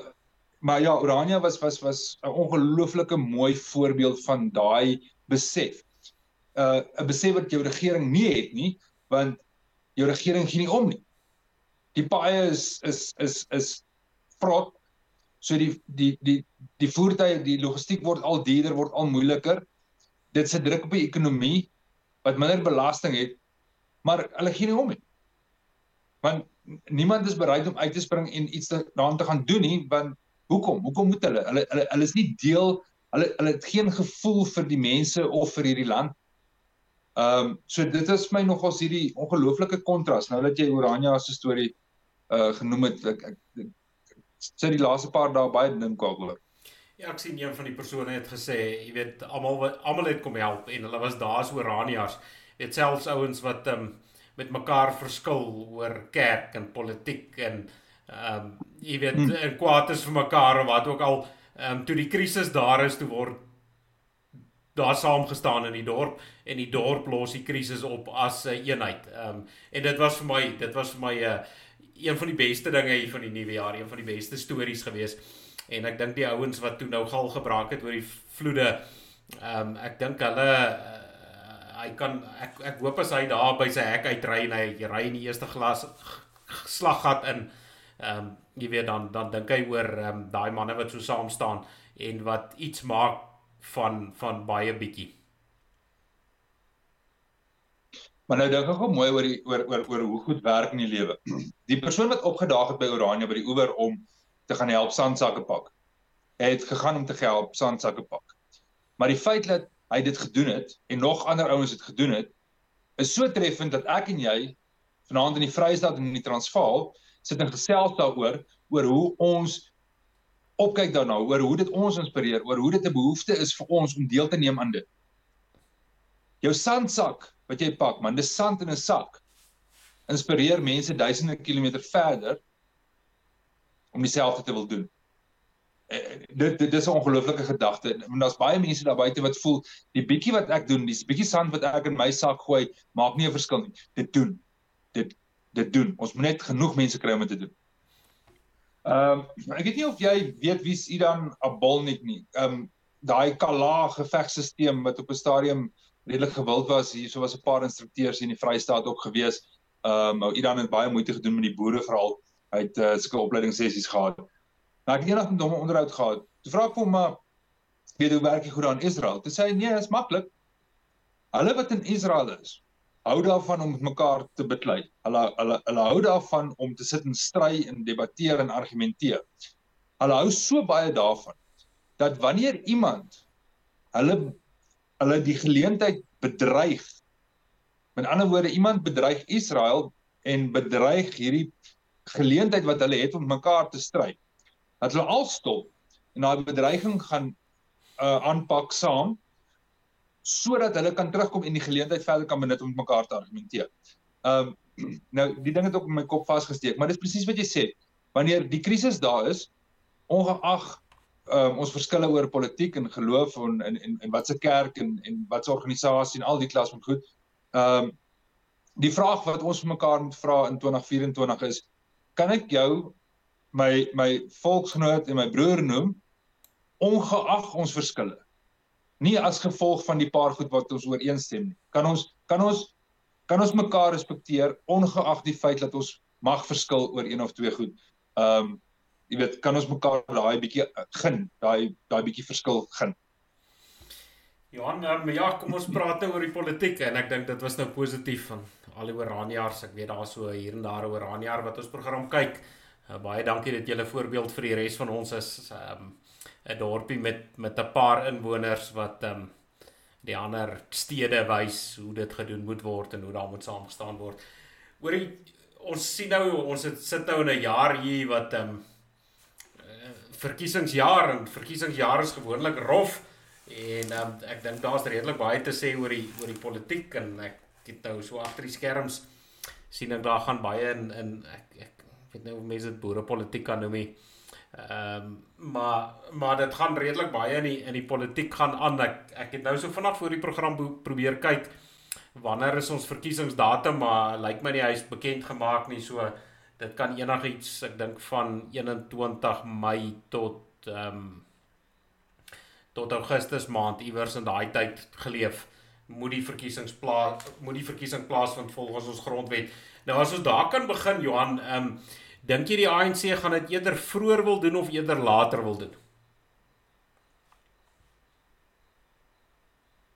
maar ja, Orania was was was 'n ongelooflike mooi voorbeeld van daai besef. Uh 'n besef wat jou regering nie het nie, want jou regering gee nie om nie. Die paaie is is is is vrot. So die die die die voertuie, die logistiek word al duurder, word al moeiliker. Dit sit druk op die ekonomie wat minder belasting het, maar hulle gee nie om nie. Want niemand is bereid om uit te spring en iets daaraan te gaan doen nie, want Hoekom? Hoekom moet hulle? Hulle hulle hulle is nie deel hulle hulle het geen gevoel vir die mense of vir hierdie land. Ehm um, so dit is my nogals hierdie ongelooflike kontras nou dat jy Orania se storie uh genoem het ek, ek, ek, ek sê die laaste paar dae baie dink daaroor. Ja, ek sien een van die persone het gesê, jy weet, almal almal het kom help en hulle was daar as Oranias. Dit selfs ouens wat ehm um, met mekaar verskil oor kerk en politiek en ehm um, jy weet hmm. kwaad is vir mekaar of wat ook al ehm um, toe die krisis daar is toe word daar saamgestaan in die dorp en die dorp los die krisis op as 'n uh, eenheid. Ehm um, en dit was vir my dit was vir my 'n uh, een van die beste dinge hier van die nuwe jaar, een van die beste stories gewees. En ek dink die ouens wat toe nou gal gebraak het oor die vloede ehm um, ek dink hulle uh, hy kan ek ek hoop as hy daar by sy hek uitry en hy ry in die eerste glas slaggat in ehm um, jy weet dan dan dink hy oor ehm um, daai manne wat so saam staan en wat iets maak van van baie bietjie. Maar nou dink ek ook mooi oor die oor oor oor hoe goed werk in die lewe. Die persoon wat opgedaag het by Orania by die oewer om te gaan help sandsakke pak. Hy het gegaan om te help sandsakke pak. Maar die feit dat hy dit gedoen het en nog ander ouens dit gedoen het, is so treffend dat ek en jy vanaand in die Vrystaat en in die Transvaal sit en gesels daaroor oor hoe ons opkyk daarna, oor hoe dit ons inspireer, oor hoe dit 'n behoefte is vir ons om deel te neem aan dit. Jou sandsak wat jy pak, man, dis sand in 'n sak. Inspireer mense duisende kilometer verder om dieselfde te wil doen. Uh, dit dit is 'n ongelooflike gedagte. Want daar's baie mense daar buite wat voel die bietjie wat ek doen, die bietjie sand wat ek in my sak gooi, maak nie 'n verskil nie. Dit doen. Dit dit doen. Ons moet net genoeg mense kry om dit te doen. Ehm um, ek weet nie of jy weet wie's Idan Abolnik nie. Ehm um, daai Kala gevegsisteem wat op 'n stadium redelik gewild was. Hierso was 'n paar instrukteurs in die Vrystaat ook gewees. Ehm um, Idan het baie moeite gedoen met die boere veral. Hy het uh, sulke opleidingssessies gehad. Maar ek het eendag met hom 'n onderhoud gehad. Toe vra ek hom maar weet hoe werk jy goed aan Israel? Toe sê hy nee, dit is maklik. Hulle wat in Israel is, hou daarvan om met mekaar te beklei. Hulle hulle hulle hou daarvan om te sit en stry en debatteer en argumenteer. Hulle hou so baie daarvan dat wanneer iemand hulle hulle die geleentheid bedreig Met ander woorde, iemand bedreig Israel en bedreig hierdie geleentheid wat hulle het om mekaar te stry. Dat hulle al stop en daai bedreiging gaan uh aanpak saam sodat hulle kan terugkom en die geleentheid verder kan benut om mekaar te argumenteer. Um nou die ding het ook in my kop vasgesteek, maar dis presies wat jy sê. Wanneer die krisis daar is, ongeag um ons verskille oor politiek en geloof en en en, en wat se kerk en en wat se organisasie en al die klas van goed. Um die vraag wat ons mekaar moet vra in 2024 is kan ek jou my my volksgenoot en my broer noem ongeag ons verskille. Nie as gevolg van die paar goed wat ons ooreenstem nie. Kan ons kan ons kan ons mekaar respekteer ongeag die feit dat ons mag verskil oor een of twee goed. Ehm um, jy weet kan ons mekaar daai bietjie gun daai daai bietjie verskil gun Johan, um, ja, kom ons praat nou oor die politiek en ek dink dit was nou positief van al die Oranjaars. Ek weet daar so hier en daar Oranjaar wat ons program kyk. Uh, baie dankie dat julle voorbeeld vir die res van ons is. Um 'n dorpie met met 'n paar inwoners wat um die ander stede wys hoe dit gedoen moet word en hoe daar moet saamgestaan word. Oor die ons sien nou ons het sit nou in 'n jaar hier wat um verkiesingsjaar en verkiesingsjaar is gewoonlik rof. En um, ek dink daar's redelik baie te sê oor die oor die politiek en ek het nou so agter die skerms sien ek daar gaan baie in in ek ek weet nou mense dit boerepolitiek kan noem. Ehm um, maar maar dit gaan redelik baie in die in die politiek gaan aan. Ek ek het nou so vanaand voor die program probeer kyk wanneer is ons verkiesingsdatum maar lyk my nie hy's bekend gemaak nie so dit kan enigiets ek dink van 21 Mei tot ehm um, tot Augustus maand iewers in daai tyd geleef moet die verkiesings plaas moet die verkiesing plaasvind volgens ons grondwet. Nou as ons daar kan begin Johan, ehm um, dink jy die ANC gaan dit eerder vroeër wil doen of eerder later wil doen?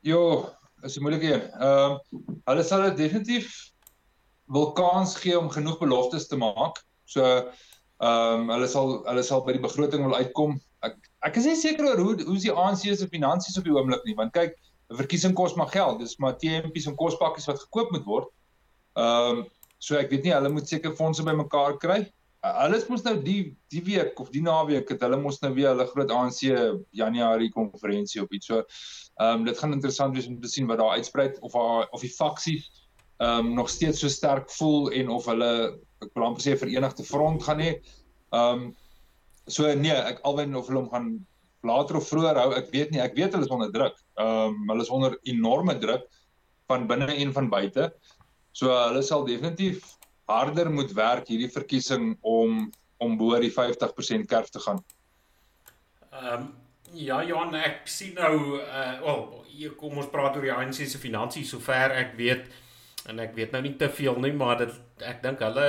Jo, is 'n moeilike een. Ehm um, hulle sal dit definitief wil kans gee om genoeg beloftes te maak. So ehm um, hulle sal hulle sal by die begroting wil uitkom ek ek is nie seker oor hoe hoe die ANC se finansies op die oomblik nie want kyk 'n verkiesing kos maar geld dis maar TMP's en kospakkies wat gekoop moet word. Ehm um, so ek weet nie hulle moet seker fondse bymekaar kry. Uh, hulle mos nou die die week of die naweek het hulle mos nou weer hulle groot ANC Januarie konferensie op iets so. Ehm um, dit gaan interessant wees om te sien wat daar uitsprei of haar of die faksies ehm um, nog steeds so sterk voel en of hulle ek wil amper sê verenigde front gaan hê. Ehm um, so nee, ek alwen of hulle hom gaan later of vroeër hou, ek weet nie, ek weet hulle is onder druk. Ehm um, hulle is onder enorme druk van binne en van buite. So hulle sal definitief harder moet werk hierdie verkiesing om om bo die 50% kerf te gaan. Ehm um, ja Johan, ek sien nou uh wel, hier kom ons praat oor die ANC se finansies sover ek weet en ek weet nou nie te veel nie, maar dit ek dink hulle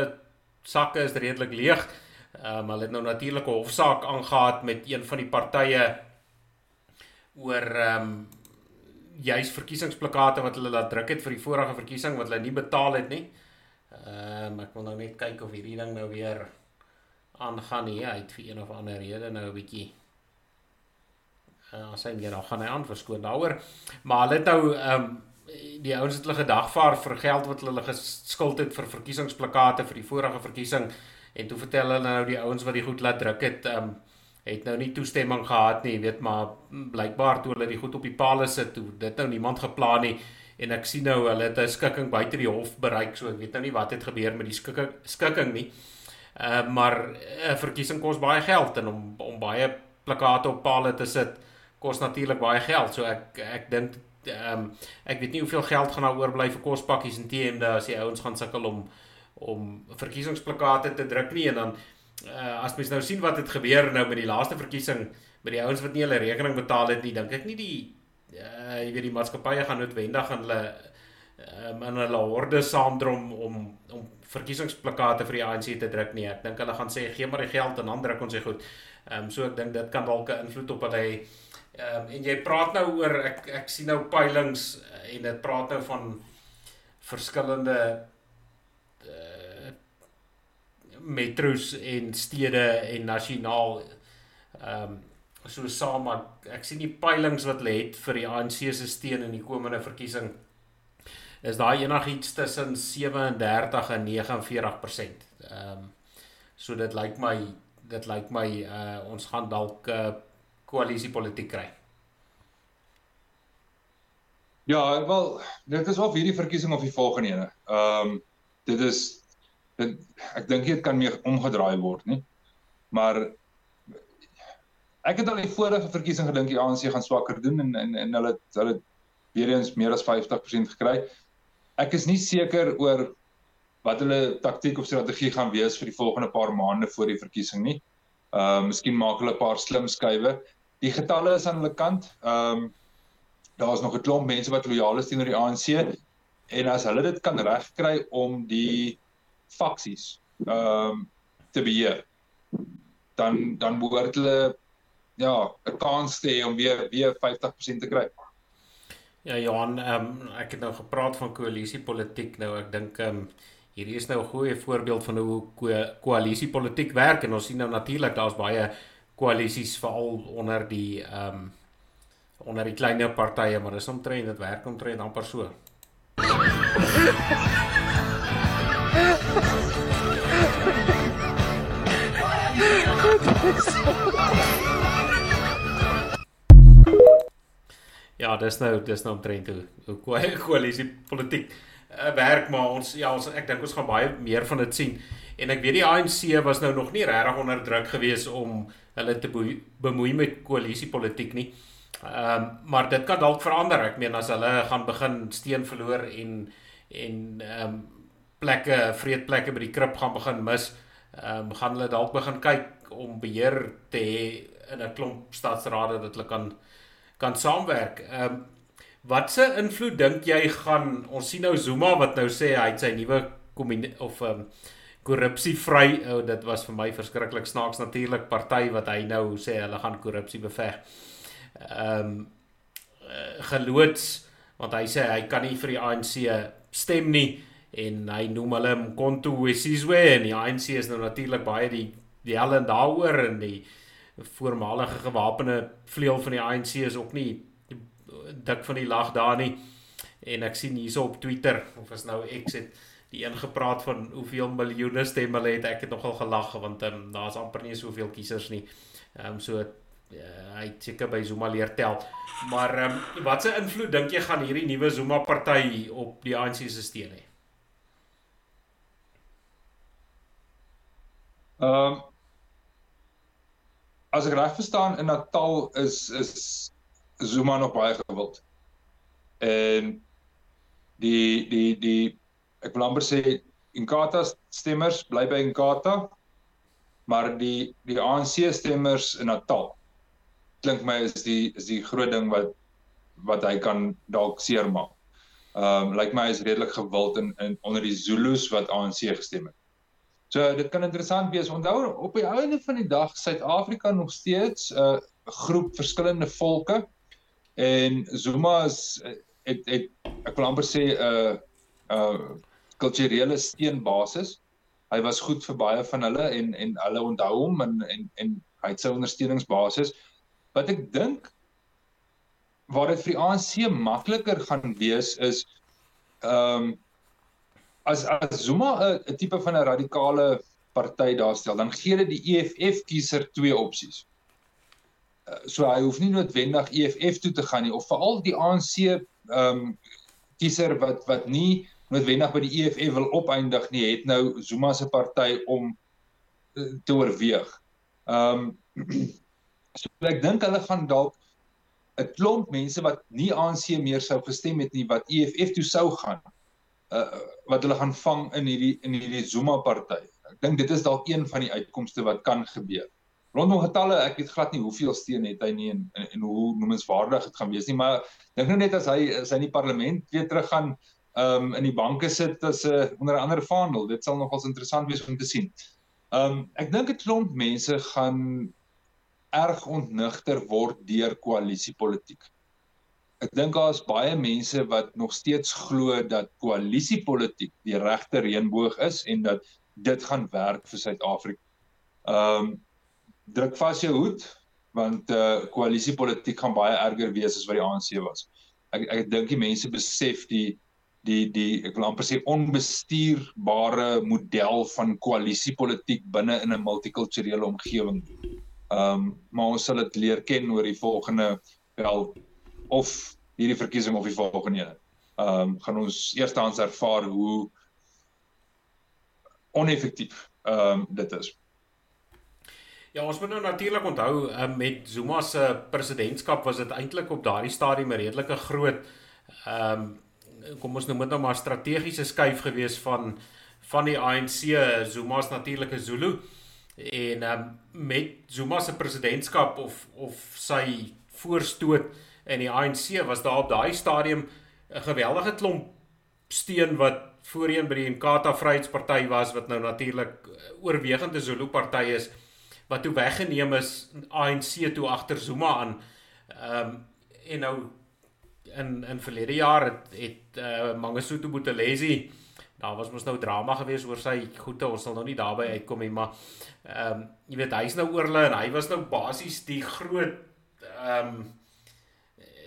sakke is redelik leeg. Ehm um, hulle het nou natuurlik 'n hofsaak aangegaan met een van die partye oor ehm um, juis verkiesingsplakate wat hulle laat druk het vir die vorige verkiesing wat hulle nie betaal het nie. Ehm um, ek wil nou net kyk of hierdie ding nou weer aangaan nie. Hy het vir een of ander rede nou 'n bietjie uh, as hy weer nou gaan hy aan verskoon daaroor. Maar hulle het nou ehm um, die ouens het hulle gedagvaar vir geld wat hulle geskuld het vir verkiesingsplakate vir die vorige verkiesing En toe vertel hulle nou die ouens wat die goed laat druk het, ehm um, het nou nie toestemming gehad nie, weet maar blykbaar toe hulle die goed op die palle sit, toe dit nou niemand geplan nie en ek sien nou hulle het 'n skikking buite die hof bereik, so ek weet nou nie wat het gebeur met die skikking skikking nie. Uh, maar 'n verkiesing kos baie geld en om om baie plakate op palle te sit kos natuurlik baie geld. So ek ek dink ehm um, ek weet nie hoeveel geld gaan daar oorbly vir kospakkies en TM'de as die ouens gaan sukkel om om verkiesingsplakate te druk nie en dan uh, as mens nou sien wat het gebeur nou met die laaste verkiesing met die ouens wat nie hulle rekening betaal het nie dink ek nie die uh, jy weet die maatskappye gaan noodwendig aan hulle um, in hulle horde saamdrom om om verkiesingsplakate vir die ANC te druk nie. Ek dink hulle gaan sê gee maar die geld en dan druk ons dit goed. Um, so ek dink dit kan dalk 'n invloed op hulle hê um, en jy praat nou oor ek ek sien nou peilings en dit praat nou van verskillende metros en stede en nasionaal ehm um, so saam maar ek sien die peilings wat hulle het vir die ANC se steun in die komende verkiesing is daar enigiets tussen 37 en 49%. Ehm um, so dit lyk my dit lyk my uh ons gaan dalk 'n uh, eh, koalisiepolitiek kry. Ja, wel, dit is of hierdie verkiesing of die volgende ene. Ehm um, dit is dit, ek dink dit kan meer omgedraai word, nie? Maar ek het al die vorige verkiesing gedink die ANC gaan swakker doen en en en hulle hulle weer eens meer as 50% gekry. Ek is nie seker oor wat hulle taktiek of strategie gaan wees vir die volgende paar maande voor die verkiesing nie. Ehm uh, miskien maak hulle 'n paar slim skuwe. Die getalle is aan hulle kant. Ehm um, daar's nog 'n klomp mense wat lojaal is teenoor die ANC en as hulle dit kan regkry om die faksies ehm um, te beheer dan dan behoort hulle ja 'n kans te hê om weer weer 50% te kry. Ja Johan, ehm um, ek het nou gepraat van koalisiepolitiek nou ek dink ehm um, hierdie is nou 'n goeie voorbeeld van hoe ko koalisiepolitiek werk en ons sien nou natuurlik daar's baie koalisies veral onder die ehm um, onder die kleiner partye, maar dis omtrent dit werk omtrent amper so. Ja, dis nou dis nou omtrent hoe hoe koalisie politiek uh, werk maar ons ja, ons ek dink ons gaan baie meer van dit sien. En ek weet die ANC was nou nog nie regtig onder druk gewees om hulle te bemoei met koalisiepolitiek nie. Ehm um, maar dit kan dalk verander. Ek meen as hulle gaan begin steen verloor en en ehm um, plekke, vreedplekke by die krib gaan begin mis, ehm um, gaan hulle dalk begin kyk om beheer te hê in 'n klomp stadsrade dat hulle kan kan saamwerk. Ehm um, watse invloed dink jy gaan ons sien nou Zuma wat nou sê hy het sy nuwe of ehm um, korrupsievry oh, dit was vir my verskriklik snaaks natuurlik party wat hy nou sê hulle gaan korrupsie beveg ehm um, geloods want hy sê hy kan nie vir die ANC stem nie en hy noem hulle Mkonto Wesizwe en die ANC is nou natuurlik baie die die hel en daaroor en die voormalige gewapende vleuel van die ANC is ook nie dik van die lag daar nie en ek sien hierso op Twitter of is nou X het die een gepraat van hoeveel miljoene stemme hulle het ek het nogal gelag want um, daar's amper nie soveel kiesers nie ehm um, so uh, hy seker by Zuma leer tel. Maar ehm um, watse invloed dink jy gaan hierdie nuwe Zuma party op die ANC se steun hê? Ehm As ek reg verstaan in Natal is is Zuma nog baie gewild. En die die die ek wil amper sê Inkatha stemmers bly by Inkatha maar die die ANC stemmers in Natal klink my is die is die groot ding wat wat hy kan dalk seermaak. Ehm um, lyk like my is redelik gewild in, in onder die Zulus wat ANC gestem het. So dit kan interessant wees. Onthou op die einde van die dag Suid-Afrika nog steeds 'n uh, groep verskillende volke en Zuma is het het ek wil amper sê 'n uh, 'n uh, kulturele steenbasis. Hy was goed vir baie van hulle en en hulle onthou hom en en en hy het sy ondersteuningsbasis wat ek dink waar dit vir die ANC makliker gaan wees is ehm um, as as Zuma 'n tipe van 'n radikale party daarstel, dan gee dit die EFF kiezer twee opsies. Uh, so hy hoef nie noodwendig EFF toe te gaan nie of veral die ANC ehm um, kiezer wat wat nie noodwendig by die EFF wil opeindig nie, het nou Zuma se party om uh, te oorweeg. Ehm um, So ek dink hulle gaan dalk 'n klomp mense wat nie ANC meer sou gestem het nie wat EFF toe sou gaan uh wat hulle gaan vang in hierdie in hierdie Zuma party. Ek dink dit is dalk een van die uitkomste wat kan gebeur. Rondom getalle, ek weet glad nie hoeveel steun het hy nie en en, en hoe noemenswaardig dit gaan wees nie, maar dink nou net as hy as hy in die parlement weer terug gaan um in die banke sit as 'n uh, onder 'n ander vaandel. Dit sal nogals interessant wees om te sien. Um ek dink 'n klomp mense gaan erg ontnigter word deur koalisiepolitiek. Ek dink daar is baie mense wat nog steeds glo dat koalisiepolitiek die regte reënboog is en dat dit gaan werk vir Suid-Afrika. Ehm um, druk vas jou hoed want eh uh, koalisiepolitiek gaan baie erger wees as wat die ANC was. Ek ek dink die mense besef die die die ek wil amper sê onbestuurbare model van koalisiepolitiek binne in 'n multikulturele omgewing. Ehm um, maar ons sal dit leer ken oor die volgende wel of hierdie verkiesing of die volgende een. Ehm um, gaan ons eerstens ervaar hoe oneffektief ehm um, dit is. Ja, ons moet nou natuurlik onthou um, met Zuma se presidentskap was dit eintlik op daardie stadium 'n redelike groot ehm um, kom ons noem dit nou maar strategiese skuif gewees van van die ANC. Zuma's natuurlike Zulu en um, met Zuma se presidentskap of of sy voorstoot in die ANC was daar op daai stadium 'n geweldige klomp steun wat voorheen by die Inkatha Vryheidsparty was wat nou natuurlik oorwegende Zulu party is wat toe weggeneem is ANC toe agter Zuma aan. Ehm um, en nou in in verlede jaar het het uh, Mangosuthu Buthelezi daar was mos nou drama gewees oor sy goede ons sal nou nie daarby uitkom nie maar ehm um, jy weet hy's nou oor hulle en hy was nou basies die groot ehm um,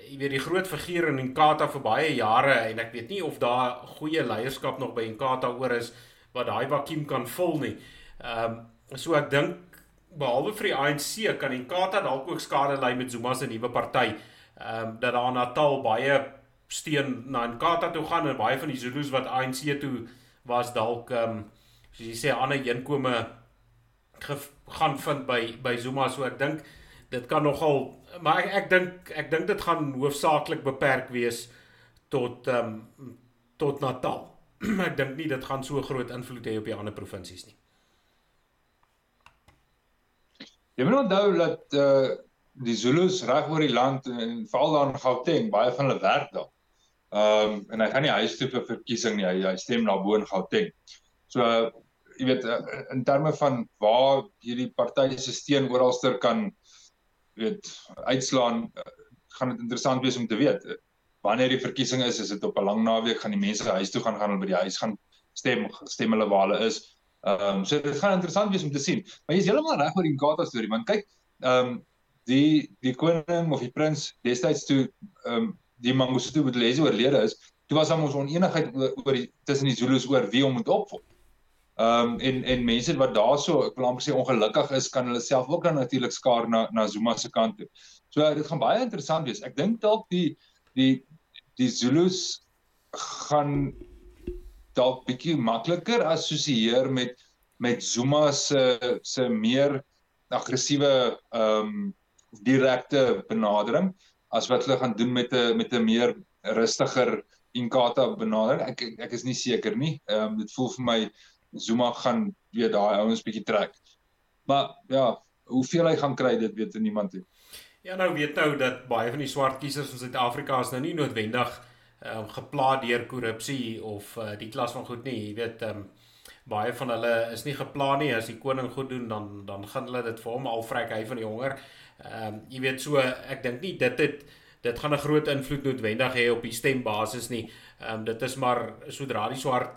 jy weet die groot figuur in Inkatha vir baie jare en ek weet nie of daar goeie leierskap nog by Inkatha oor is wat daai vakuum kan vul nie. Ehm um, so ek dink behalwe vir die ANC kan Inkatha dalk ook skade ly met Zuma se nuwe party. Ehm um, dat daar Natal baie steun na Inkatha toe gaan en baie van die Zulus wat ANC toe was dalk ehm um, soos jy sê ander inkome gaan vind by by Zuma so ek dink dit kan nogal maar ek ek dink ek dink dit gaan hoofsaaklik beperk wees tot ehm um, tot Natal. ek dink nie dit gaan so groot invloed hê op die ander provinsies nie. Jy moet onthou dat eh uh, die Zulus reg oor die land en veral daar in Gauteng baie van hulle werk daar. Ehm um, en hy gaan nie huis toe vir verkiesing nie. Hy, hy stem na bo in Gauteng. So uh, jy weet uh, in terme van waar hierdie partye se steun oralster kan weet uitslaan uh, gaan dit interessant wees om te weet wanneer die verkiesing is is dit op 'n lang naweek gaan die mense huis toe gaan gaan hulle by die huis gaan stem stem hulle waar hulle is Ehm um, so dit gaan interessant wees om te sien. Maar jy is heeltemal reg oor die Nkatha storie want kyk, ehm um, die die koning of die prins destyds toe ehm um, die Mangosuthu Buthelezi oorlede is, toe was daar mos onenigheid oor, oor die tussen die Zulus oor wie hom moet opvolg. Ehm um, en en mense wat daarso, ek wil amper sê ongelukkig is, kan hulle self ook dan natuurlik skaar na na Zuma se kant toe. So dit gaan baie interessant wees. Ek dink dalk die die die Zulus gaan dalk bietjie makliker assosieer met met Zuma se se meer aggressiewe ehm um, direkte benadering as wat hulle gaan doen met 'n met 'n meer rustiger Inkatha benadering. Ek ek is nie seker nie. Ehm um, dit voel vir my Zuma gaan weer daai ouens bietjie trek. Maar ja, hoeveel hy gaan kry, dit weet niemand nie. Ja nou weet nou dat baie van die swart kiesers in Suid-Afrika is nou nie noodwendig um, gepla deur korrupsie of uh, die klas van goed nie. Jy weet, ehm um, baie van hulle is nie gepla nie as die koning goed doen dan dan gaan hulle dit vir hom al vrek hy van die honger. Ehm um, jy weet so ek dink nie dit het dit gaan 'n groot invloed noodwendig hê op die stembasis nie. Ehm um, dit is maar sodra die swart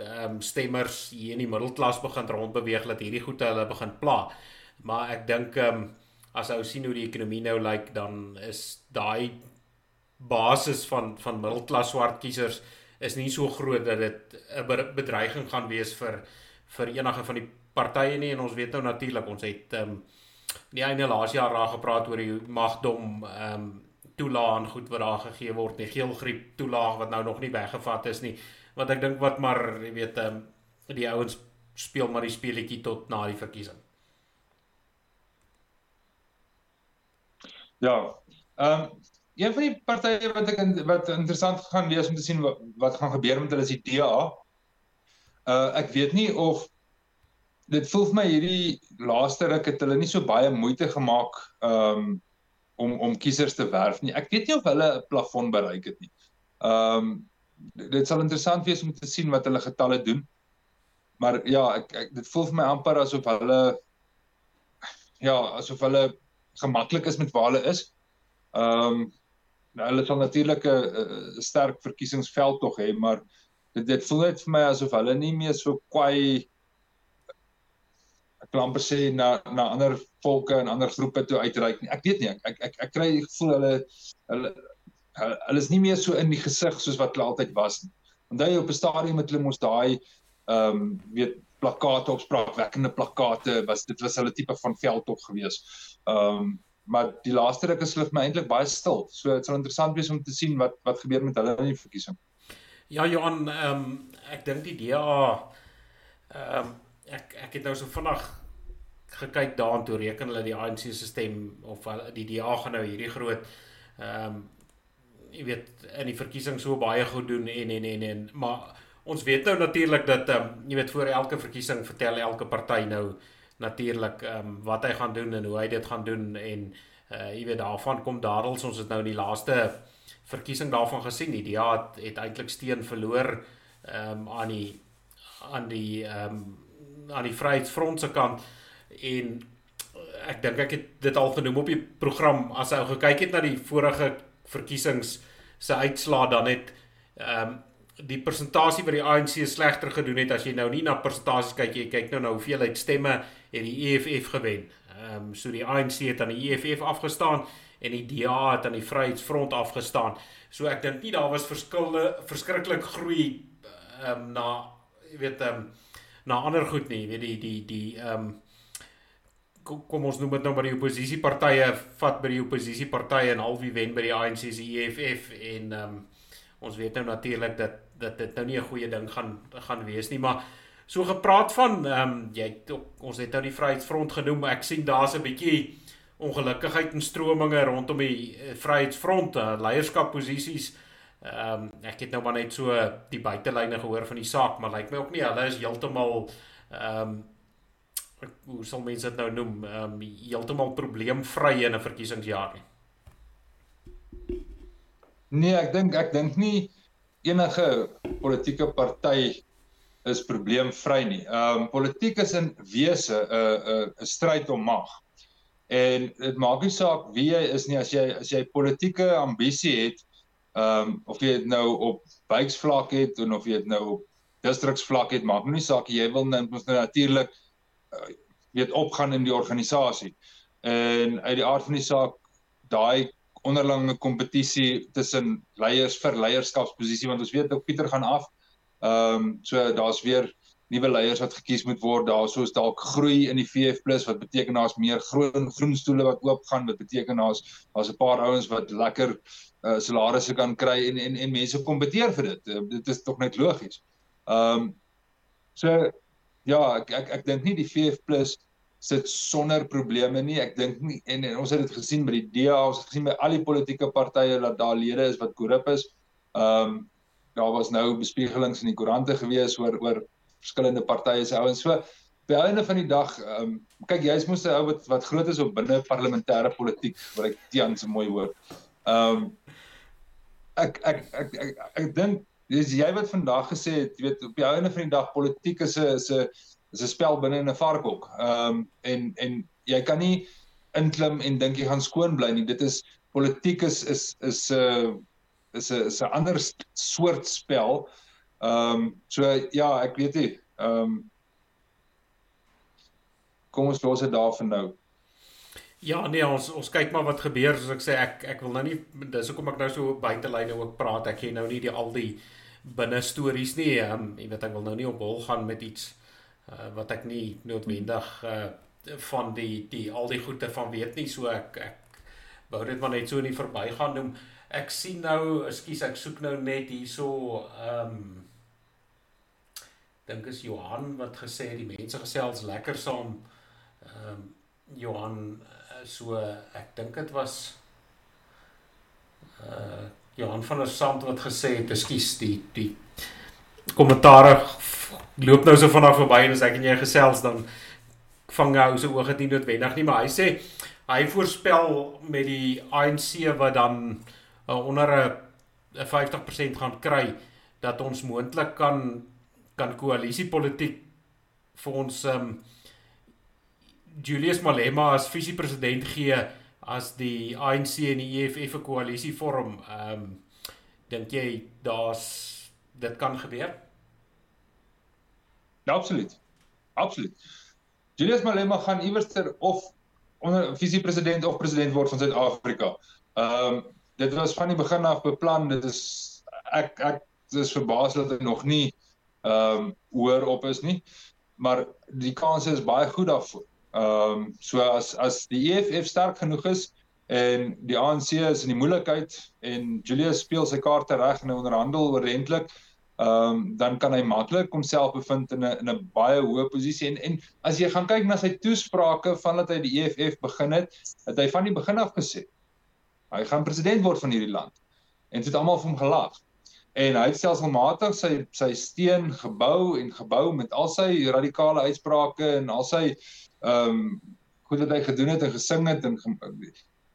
ehm um, stemmers hier in die middelklas begin rondbeweeg dat hierdie goede hulle begin pla. Maar ek dink ehm um, as ou sien hoe die ekonomie nou lyk dan is daai basis van van middelklas swart kiesers is nie so groot dat dit 'n bedreiging gaan wees vir vir enige van die partye nie. En ons weet nou natuurlik ons het ehm um, die einde laas jaar raak gepraat oor die magdom ehm um, toelaag en goed wat daar gegee word. Die geelgriep toelaag wat nou nog nie weggevat is nie wat ek dink wat maar jy weet ehm um, die ouens speel maar die speletjie tot na die verkiesing Ja. Ehm um, een van die partye wat ek wat interessant gaan wees om te sien wat, wat gaan gebeur met hulle is die DA. Uh ek weet nie of dit voel vir my hierdie laaste ruk het hulle nie so baie moeite gemaak um om om kiesers te werf nie. Ek weet nie of hulle 'n plafon bereik het nie. Um dit sal interessant wees om te sien wat hulle getalle doen. Maar ja, ek, ek dit voel vir my amper asof hulle ja, asof hulle gemaklik is met waar hulle is. Ehm um, Nou hulle sal natuurlik 'n sterk verkiesingsveld tog hê, maar dit dit voel net vir my asof hulle nie meer so kwai ek kan amper sê na na ander volke en ander groepe toe uitreik nie. Ek weet nie, ek ek ek kry die gevoel hulle hulle hulle is nie meer so in die gesig soos wat hulle altyd was nie. onthou jy op 'n stadium het hulle mos daai ehm um, weet plakate op spraakwekkende plakate was dit was hulle tipe van veldtog gewees. Ehm um, maar die laaste ruk is hulle vir my eintlik baie stil. So dit sal interessant wees om te sien wat wat gebeur met hulle in die verkiesing. Ja Johan, ehm um, ek dink die DA ehm um, ek ek het nou so vinnig gekyk daartoe reken hulle die ANC se stem of die DA gaan nou hierdie groot ehm um, jy weet in die verkiesing so baie goed doen en en en en maar ons weet nou natuurlik dat ehm um, jy weet voor elke verkiesing vertel elke party nou natuurlik ehm um, wat hy gaan doen en hoe hy dit gaan doen en uh jy weet daarvan kom dadels. Ons het nou in die laaste verkiesing daarvan gesien. Die DA het, het eintlik steen verloor ehm um, aan die aan die ehm um, aan die Vryheidsfront se kant. En ek dink ek het dit al genoem op die program. As ou gekyk het na die vorige verkiesings se uitslaa dan het ehm um, die persentasie wat die ANC slegter gedoen het as jy nou nie na persentasies kyk jy kyk nou na hoeveel uit stemme het die EFF gewen. Ehm um, so die ANC het aan die EFF afgestaan en die DA het aan die Vryheidsfront afgestaan. So ek dink nie daar was verskille verskriklik groei ehm um, na jy weet ehm um, na ander goed nie, weet die die die ehm um, kom ons noem dit nou maar die oppositiepartye vat by die oppositiepartye en halfie wen by die ANC se EFF en ehm um, ons weet nou natuurlik dat dat dit nou nie 'n goeie ding gaan gaan wees nie maar so gepraat van ehm um, jy ons het nou die Vryheidsfront genoem ek sien daar's 'n bietjie ongelukkigheid en strominge rondom die uh, Vryheidsfront uh, leierskapposisies. Ehm um, ek het nou maar net so die buitelyne gehoor van die saak maar lyk my ook nie hulle is heeltemal ehm um, hoe sal mense dit nou noem ehm um, heeltemal probleemvry in 'n verkiesingsjaar nie Nee, ek dink ek dink nie enige politieke party is probleemvry nie. Ehm um, politiek is in wese 'n 'n 'n stryd om mag. En dit maak nie saak wie jy is nie as jy as jy politieke ambisie het, ehm um, of jy dit nou op wijksvlak het of of jy dit nou op distriksvlak het, maak nie saak jy wil nou nou natuurlik uh, weet opgaan in die organisasie. En uit die aard van die saak daai onderlinge kompetisie tussen leiers vir leierskapsposisie want ons weet ook Pieter gaan af. Ehm um, so daar's weer nuwe leiers wat gekies moet word. Daar soos dalk groei in die VF+ wat beteken daar's meer groen groen stoele wat oop gaan wat beteken daar's daar's 'n paar ouens wat lekker uh, salarisse kan kry en en en mense kompeteer vir dit. Uh, dit is tog net logies. Ehm um, so ja, ek ek, ek dink nie die VF+ sit sonder probleme nie. Ek dink nie en, en ons het dit gesien by die DA, ons het gesien by al die politieke partye dat daar lede is wat korrup is. Ehm um, daar was nou bespiegelings in die koerante gewees oor oor verskillende partye se ouens. So by einde van die dag, ehm um, kyk jy's mos 'n ou wat wat groot is op binne parlementêre politiek, wat ek Tian se mooi woord. Ehm um, ek ek ek ek, ek, ek dink dis jy wat vandag gesê het, jy weet op die einde van die dag politiek is 'n is 'n is 'n spel binne in 'n varkhok. Ehm um, en en jy kan nie inklim en dink jy gaan skoon bly nie. Dit is politiek is is is 'n uh, is 'n is 'n ander soort spel. Ehm um, so ja, ek weet nie. Ehm um, kom ons los dit daar vir nou. Ja, nee, ons ons kyk maar wat gebeur soos ek sê ek ek wil nou nie dis hoekom ek nou so buitelyne ook praat. Ek gee nou nie die al die binne stories nie. Ehm um, jy weet ek wil nou nie op hol gaan met iets uh, wat ek nie noodwendig uh, van die die al die goeie van weet nie so ek ek wou dit maar net so in die verbygaan noem ek sien nou ekskuus ek soek nou net hierso ehm um, dink is Johan wat gesê die mense gesels lekker saam ehm um, Johan so ek dink dit was uh Johan van der Sand wat gesê het ekskuus die die kommentaar loop nou so vanaf verby en as ek en jy gesels dan vang hy se oë dit nie noodwendig nie, maar hy sê hy voorspel met die ANC wat dan uh, onder 'n 50% gaan kry dat ons moontlik kan kan koalisiepolitiek vir ons um, Julius Malema as visiepresident gee as die ANC en die EFF 'n koalisie vorm. Ehm um, dink jy daar's dit kan gebeur? Ja, absoluut. Absoluut. Julius Malema gaan iewerster of onder visiepresident of president word van Suid-Afrika. Ehm um, dit was van die begin af beplan. Dit is ek ek is verbaas dat hy nog nie ehm um, hoër op is nie. Maar die kans is baie goed daarvoor. Ehm um, so as as die EFF sterk genoeg is en die ANC is in die moeilikheid en Julius speel sy kaarte reg en onderhandel oorentlik, ehm um, dan kan hy maklik homself bevind in 'n in 'n baie hoë posisie en en as jy gaan kyk na sy toesprake vandat hy die EFF begin het, het hy van die begin af gesê hy gaan president word van hierdie land. En dit het almal vir hom gelag. En hy het stelselmatig sy sy steen gebou en gebou met al sy radikale uitsprake en al sy ehm um, goed wat hy gedoen het en gesing het en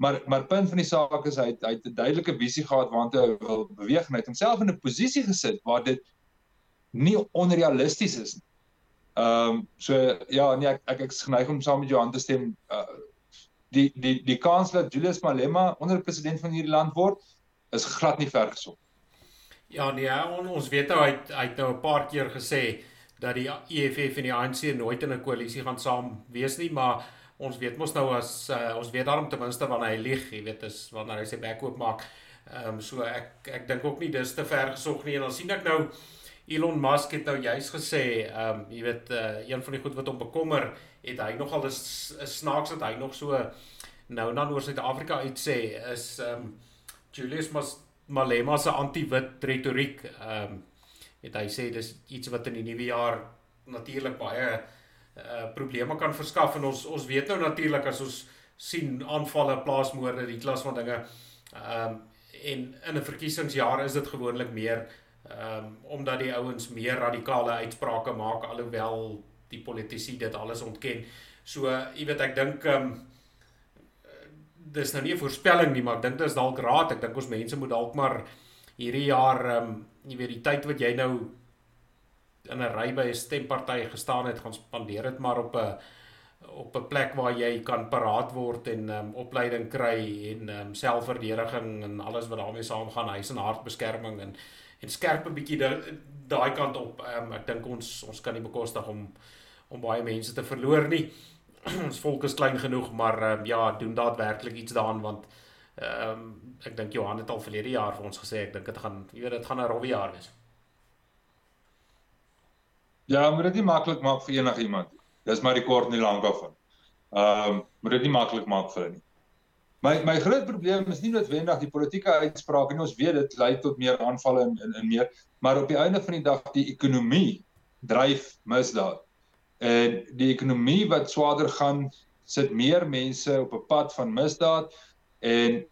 Maar maar punt van die saak is hy het, hy het 'n duidelike visie gehad waartoe hy wil beweeg en hy het homself in 'n posisie gesit waar dit nie onrealisties is nie. Ehm um, so ja, nee ek ek ek geneig om saam met Johan te stem. Uh, die die die kans dat Julius Malema onder president van hierdie land word is glad nie ver gesog. Ja, nee, on, ons weet nou hy hy het nou 'n paar keer gesê dat die EFF en die ANC nooit in 'n koalisie gaan saam wees nie, maar ons weet mos nou as uh, ons weet daarom ten minste wanneer hy lieg, jy weet, is wanneer hy sy bek oop maak. Ehm um, so ek ek dink ook nie dis te ver gesog nie en dan sien ek nou Elon Musk het nou juis gesê, ehm um, jy weet, uh, een van die goed wat hom bekommer, het hy nogal 'n snaaks dat hy nog so nou dan oor Suid-Afrika uit sê is ehm um, Julius Malema se anti-wit retoriek. Ehm um, het hy sê dis iets wat in die nuwe jaar natuurlik baie uh probleme kan verskaf en ons ons weet nou natuurlik as ons sien aanvalle, plaasmoorde, die klas van dinge. Ehm um, en in 'n verkiesingsjaar is dit gewoonlik meer ehm um, omdat die ouens meer radikale uitsprake maak alhoewel die politici dit alles ontken. So jy weet ek dink ehm um, dis nou nie 'n voorspelling nie, maar ek dink dit is dalk raad. Ek dink ons mense moet dalk maar hierdie jaar ehm um, jy weet die tyd wat jy nou in 'n ry by 'n stemparty gestaan het, gaan spandeer dit maar op 'n op 'n plek waar jy kan paraat word en um, opleiding kry en um, selfverdediging en alles wat daarmee saamgaan, huis en hartbeskerming en en skerp 'n bietjie daai kant op. Um, ek dink ons ons kan nie bekostig om om baie mense te verloor nie. ons volk is klein genoeg, maar um, ja, doen daadwerklik iets daaraan want ehm um, ek dink Johan het al verlede jaar vir ons gesê ek dink dit gaan jy weet dit gaan 'n rowwe jaar wees. Ja, moet dit nie maklik maak vir enigiemand. Dis maar die kort en die lank daarvan. Ehm, um, moet dit nie maklik maak vir hulle nie. My my groot probleem is nie noodwendig die politieke uitsprake nie. Ons weet dit lei tot meer aanvalle en en, en meer, maar op die einde van die dag die ekonomie dryf misdaad. En die ekonomie wat swaarder gaan, sit meer mense op 'n pad van misdaad en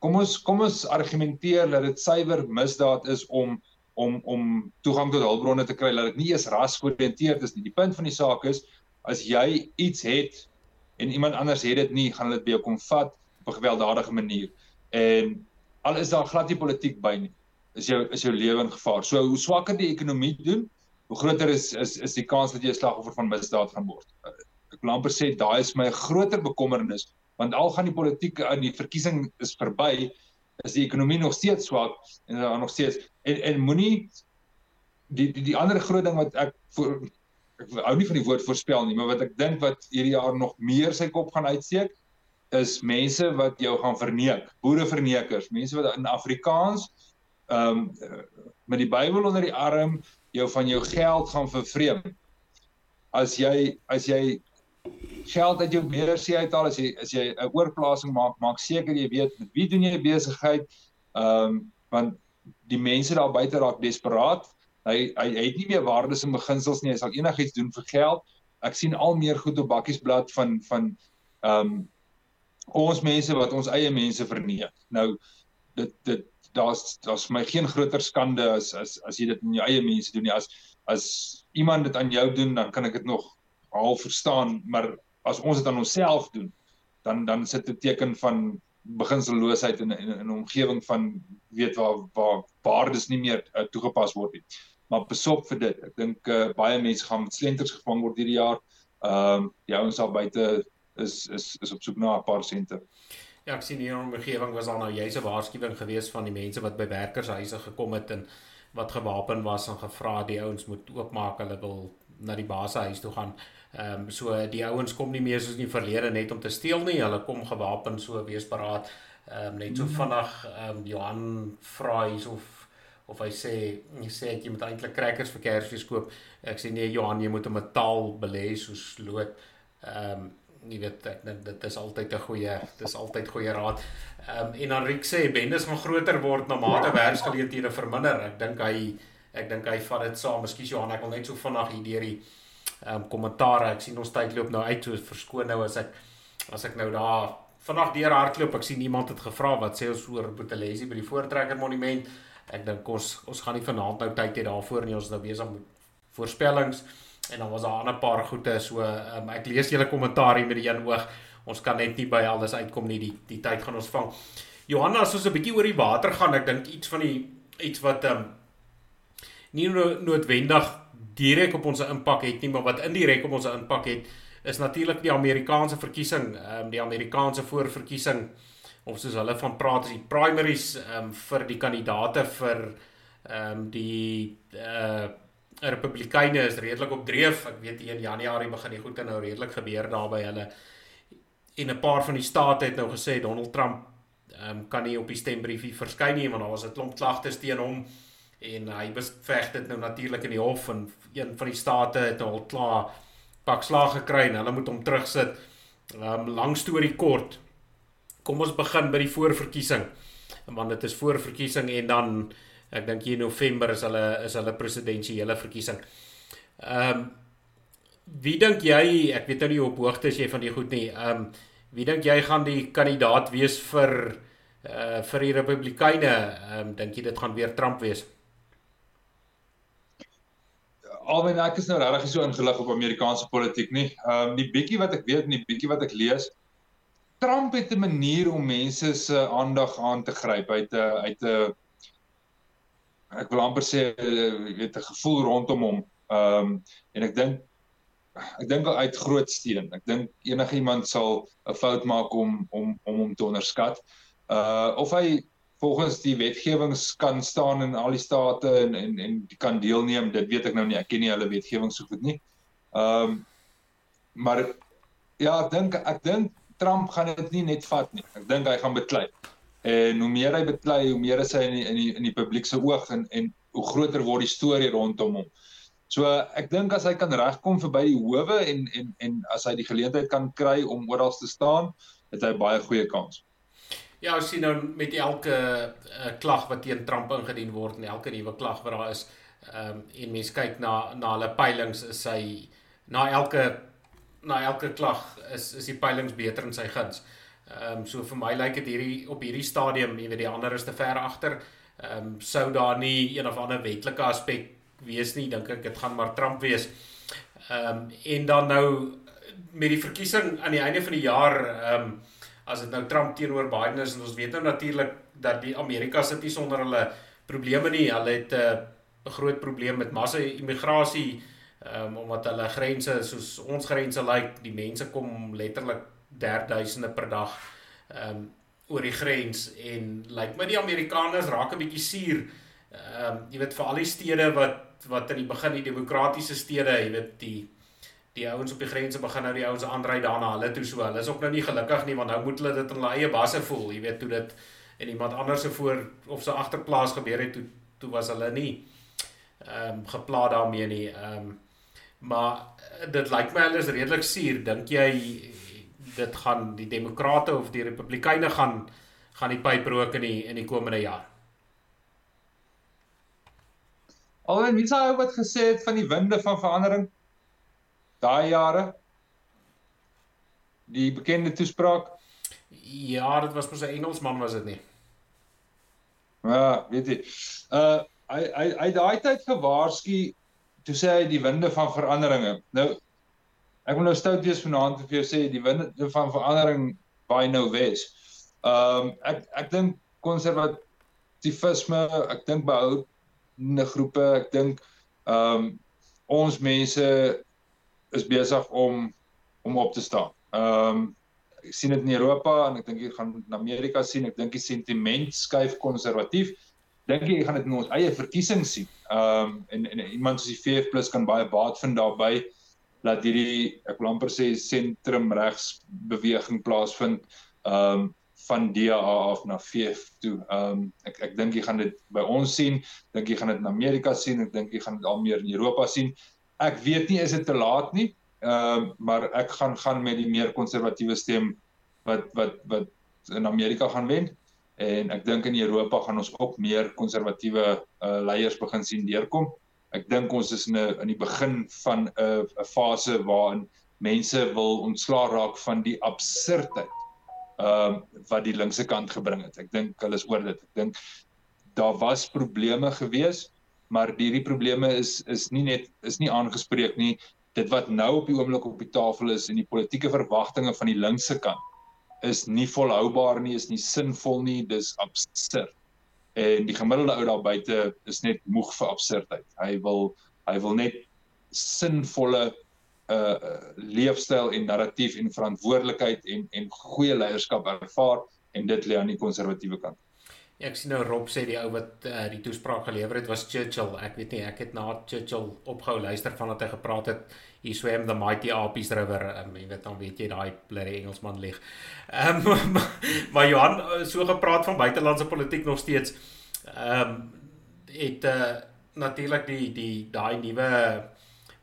kom ons kom ons argumenteer dat dit suiwer misdaad is om om om toegang tot hulpbronne te kry dat dit nie eens ras georiënteerd is nie. Die punt van die saak is as jy iets het en iemand anders het dit nie, gaan hulle dit by jou kom vat op 'n gewelddadige manier. En al is daar glad nie politiek by nie, is jou is jou lewe in gevaar. So hoe swakker die ekonomie doen, hoe groter is is is die kans dat jy 'n slagoffer van misdaad gaan word. Ek wil amper sê daai is my groter bekommernis want al gaan die politiek in die verkiesing is verby, is die ekonomie nog steeds swak en daar nog steeds en en moenie die, die die ander groot ding wat ek voor ek hou nie van die woord voorspel nie, maar wat ek dink wat hierdie jaar nog meer sy kop gaan uitsteek is mense wat jou gaan verneek, boereverneekers, mense wat in Afrikaans ehm um, met die Bybel onder die arm jou van jou geld gaan vervreem. As jy as jy geld uit jou beursie uithaal as jy as jy 'n oorplasing maak, maak seker jy weet met wie doen jy besigheid. Ehm um, want die mense daar buite raak desperaat. Hy hy, het nie meer waardes en beginsels nie. Hy sal enigiets doen vir geld. Ek sien al meer goed op bakkiesblad van van ehm um, ons mense wat ons eie mense verneek. Nou dit dit daar's daar's vir my geen groter skande as as as jy dit in jou eie mense doen nie. As as iemand dit aan jou doen, dan kan ek dit nog al verstaan, maar as ons dit aan onsself doen, dan dan sit 'n teken van beginselloosheid in in 'n omgewing van weet waar waar waardes nie meer uh, toegepas word nie. Maar besop vir dit. Ek dink uh, baie mense gaan met slenters gevang word hierdie jaar. Ehm uh, die ouens al buite is is is op soek na 'n paar sente. Ja, ek sien hier in die omgewing was daar nou juis 'n waarskuwing gewees van die mense wat by werkershuise gekom het en wat gewapen was en gevra die ouens moet oopmaak, hulle wil na die basehuis toe gaan. Ehm um, so die ouens kom nie meer soos in die verlede net om te steel nie. Hulle kom gewapen so wees paraat. Ehm um, net so mhm. vinnig ehm um, Johan vra hier of of hy sê jy sê ek jy moet eintlik crackers vir Kersfees koop. Ek sê nee Johan, jy moet 'n metaal belê soos lood. Ehm um, jy weet ek dink dit is altyd 'n goeie dis altyd goeie raad. Ehm um, en dan Rick sê bendes gaan groter word na mate werksgeleenthede verminder. Ek dink hy ek dink hy vat dit saam. Miskien Johan, ek wil net so vinnig hier deur die um, kommentaar. Ek sien ons tyd loop nou uit so verskoon nou as ek as ek nou daar vanaand deur hardloop, ek sien iemand het gevra wat sê ons oor Boetelesi by die Voortrekker Monument. Ek dink ons ons gaan nie vanaand nou tyd hê daarvoor nie. Ons is nou besig met voorspellings en dan was daar 'n ander paar goeie so um, ek lees julle kommentaar hier met die een oog. Ons kan net nie by alles uitkom nie. Die die tyd gaan ons vang. Johanna, as ons 'n bietjie oor die water gaan, ek dink iets van die iets wat ehm um, nie noodwendig direk op ons impak het nie, maar wat indirek op ons impak het is natuurlik die Amerikaanse verkiesing, ehm um, die Amerikaanse voorverkiesing of soos hulle van praat is die primaries ehm um, vir die kandidate vir ehm um, die uh Republikeine is redelik op dreef. Ek weet hier in Januarie begin die goede nou redelik gebeur daar by hulle. En 'n paar van die state het nou gesê Donald Trump ehm um, kan nie op die stembriefie verskyn nie want daar was 'n klomp klagtes teen hom en hy beveg dit nou natuurlik in die hof en een van die state het nou al klaar pak slag gekry en hulle moet hom terugsit. Um lang storie kort. Kom ons begin by die voorverkiesing. Want dit is voorverkiesing en dan ek dink hier in November is hulle is hulle presidensiële verkiesing. Um wie dink jy, ek weet nou nie op hoogte is jy van die goed nie. Um wie dink jy gaan die kandidaat wees vir uh vir die Republikeine? Um dink jy dit gaan weer Trump wees? Alwen ek is nou regtig so ingelig op Amerikaanse politiek nie. Ehm um, die bietjie wat ek weet en die bietjie wat ek lees, Trump het 'n manier om mense se aandag aan te gryp uit 'n uit 'n ek wil amper sê jy weet 'n gevoel rondom hom. Ehm um, en ek dink ek dink al uit groot steen. Ek dink enige iemand sal 'n fout maak om om om hom te onderskat. Uh of hy volgens die wetgewings kan staan in al die state en en en kan deelneem. Dit weet ek nou nie. Ek ken nie hulle wetgewings so goed nie. Ehm um, maar ja, ek dink ek dink Trump gaan dit nie net vat nie. Ek dink hy gaan beklei. En hoe meer hy beklei, hoe meer is hy in die, in die in die publiek se oog en en hoe groter word die storie rondom hom. So ek dink as hy kan regkom verby die howe en en en as hy die geleentheid kan kry om oral te staan, het hy baie goeie kans. Ja, ons sien nou met elke uh, klag wat teen Trump ingedien word en elke nuwe klag wat daar is, ehm um, en mense kyk na na hulle peilings is hy na elke na elke klag is is die peilings beter in sy guns. Ehm um, so vir my lyk dit hierdie op hierdie stadium, jy weet die ander is te ver agter. Ehm um, sou daar nie een of ander wetlike aspek wees nie, dink ek dit gaan maar Trump wees. Ehm um, en dan nou met die verkiesing aan die einde van die jaar ehm um, as dit nou Trump teenoor Biden is en ons weet nou natuurlik dat die Amerika sit nie sonder hulle probleme nie. Hulle het 'n uh, groot probleem met massa immigrasie um, omdat hulle grense soos ons grense lyk, like, die mense kom letterlik 3000 per dag um oor die grens en lyk like, my die Amerikaners raak 'n bietjie suur. Um jy weet vir al die stede wat wat in die begin die demokratiese stede, jy weet die die ouens op die grense begin nou die ouens aanry daarna hulle toe so. Hulle is ook nou nie gelukkig nie want nou moet hulle dit in hulle eie basse voel. Jy weet toe dit en iemand anders se voor of se agterplaas gebeur het toe toe was hulle nie ehm um, gepla daarmee nie. Ehm um, maar dit lyk my hulle is redelik suur. Dink jy dit gaan die demokrate of die republikeine gaan gaan die pyp rook in die in die komende jaar? Alhoewel wie sou wat gesê het van die winde van verandering daai jare die bekende toespraak? Ja dit was mos 'n Engelsman was dit nie? Ja weet jy. Uh hy hy hy daai tyd gewaarsku toe sê hy die winde van veranderinge nou ek wil nou stout wees vanaand vir jou sê die winde van verandering by nou wes. Um ek ek dink konservatisme ek dink behou 'n groepe ek dink um ons mense is besig om om op te staan. Ehm um, ek sien dit in Europa en ek dink jy gaan in Amerika sien. Ek dink die sentiment skuif konservatief. Dink jy gaan dit in ons eie verkiesing sien. Ehm um, en, en iemand soos die VF+ kan baie baat vind daarbey dat hierdie ek wil amper sê sentrum regs beweging plaasvind. Ehm um, van DA af na VF toe. Ehm um, ek ek dink jy gaan dit by ons sien, dink jy gaan dit in Amerika sien, ek dink jy gaan dit al meer in Europa sien. Ek weet nie is dit te laat nie. Ehm uh, maar ek gaan gaan met die meer konservatiewe stem wat wat wat in Amerika gaan wen en ek dink in Europa gaan ons ook meer konservatiewe uh, leiers begin sien deurkom. Ek dink ons is in 'n in die begin van 'n 'n fase waarin mense wil ontslaa raak van die absurdheid ehm uh, wat die linkse kant gebring het. Ek dink hulle is oor dit. Ek dink daar was probleme gewees, maar hierdie probleme is is nie net is nie aangespreek nie. Dit wat nou op die oomblik op die tafel is en die politieke verwagtinge van die linkse kant is nie volhoubaar nie, is nie sinvol nie, dis absurd. En die gemiddelde ou daar buite is net moeg vir absurdheid. Hy wil hy wil net sinvolle uh leefstyl en narratief en verantwoordelikheid en en goeie leierskap ervaar en dit lê aan die konservatiewe kant. Ek sien nou Rob sê die ou wat uh, die toespraak gelewer het was Churchill. Ek weet nie, ek het na Churchill opgehou luister vandat hy gepraat het. He swam the mighty Apis River. Um, jy weet dan weet jy daai blerry Engelsman lieg. Ehm um, maar Johan so gepraat van buitelandse politiek nog steeds. Ehm um, het uh, natuurlik die die daai nuwe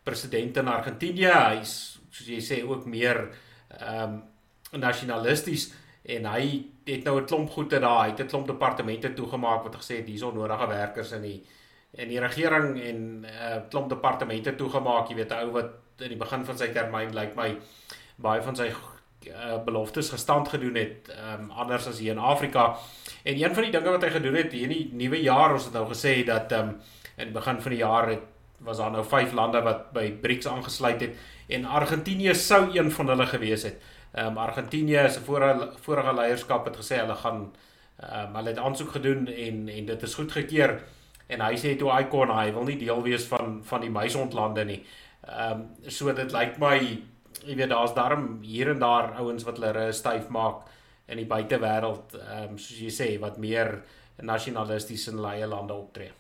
president in Argentinië. Hy's soos jy sê ook meer ehm um, nasionalisties en hy het nou 'n klomp goede daar. Hy het 'n klomp departemente toegemaak wat gesê het hier's onnodige werkers in die in die regering en 'n uh, eh, klomp departemente toegemaak. Jy weet, 'n ou wat in die begin van sy termyn lyk my baie van sy uh, beloftes gestand gedoen het, um, anders as hier in Afrika. En een van die dinge wat hy gedoen het hier in die nuwe jaar, ons het nou gesê dat um, in die begin van die jaar het was daar nou 5 lande wat by BRICS aangesluit het en Argentinië sou een van hulle gewees het. Ehm um, Argentinië se vorige vorige leierskap het gesê hulle gaan ehm um, hulle het aansoek gedoen en en dit is goedgekeur en hy sê toe hy kon hy wil nie deel wees van van die muisondlande nie. Ehm um, so dit lyk my jy weet daar's darm hier en daar ouens wat hulle styf maak in die buitewêreld ehm um, soos jy sê wat meer nasionalisties in hulle eie lande optree.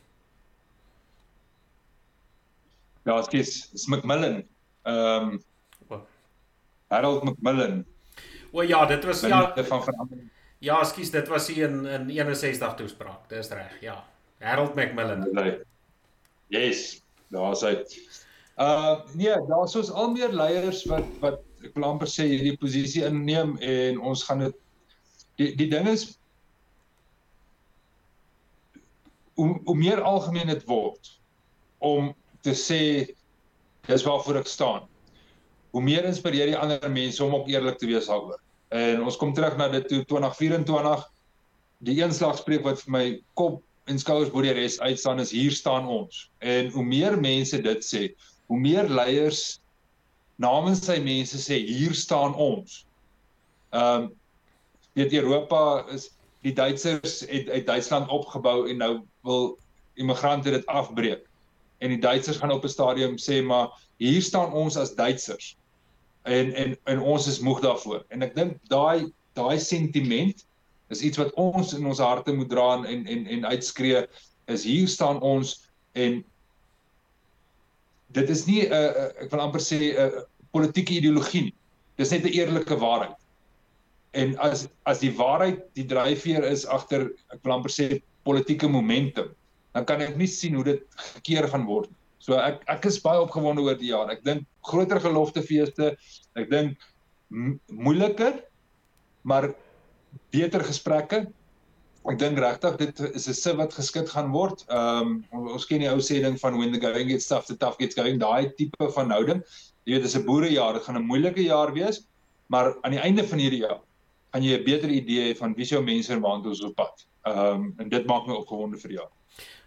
Ja, skus, is McMillan. Ehm um, Harold McMillan. O ja, dit was ja van verandering. Ja, skus, dit was hier in in 61 toespraak. Dis reg, ja. Harold McMillan. Nee. Yes, daar's hy. Uh nee, daar's soos al meer leiers wat wat ek wil amper sê hierdie posisie inneem en ons gaan dit die die ding is hoe hoe meer algemeen dit word om te sê dis waarvoor ek staan. Hoe meer inspireer die ander mense om ook eerlik te wees daaroor. En ons kom terug na dit toe 2024 die eenslagspreek wat vir my kop en skouers bo die res uitstaan is hier staan ons. En hoe meer mense dit sê, hoe meer leiers namens sy mense sê hier staan ons. Ehm um, weet Europa is die Duitsers het uit Duitsland opgebou en nou wil immigrante dit afbreek en die Duitsers gaan op 'n stadium sê maar hier staan ons as Duitsers. En en en ons is moeg daarvoor. En ek dink daai daai sentiment is iets wat ons in ons harte moet dra en en en uitskree is hier staan ons en dit is nie 'n uh, uh, ek wil amper sê 'n uh, politieke ideologie nie. Dis net 'n eerlike waarheid. En as as die waarheid die dryfveer is agter ek wil amper sê politieke momentum, dan kan ek nie sien hoe dit gekeer gaan word. So ek ek is baie opgewonde oor die jaar. Ek dink groter geloftefeeste, ek dink moeiliker maar beter gesprekke. Ek dink regtig dit is 'n se wat geskit gaan word. Ehm um, ons ken die ou sê ding van when the going gets tough the tough gets going. Daai tipe van houding. Jy weet dis 'n boerejaar. Dit gaan 'n moeilike jaar wees, maar aan die einde van hierdie jaar gaan jy 'n beter idee hê van wie se jou mense en waar ons op pad. Ehm um, en dit maak my opgewonde vir die jaar.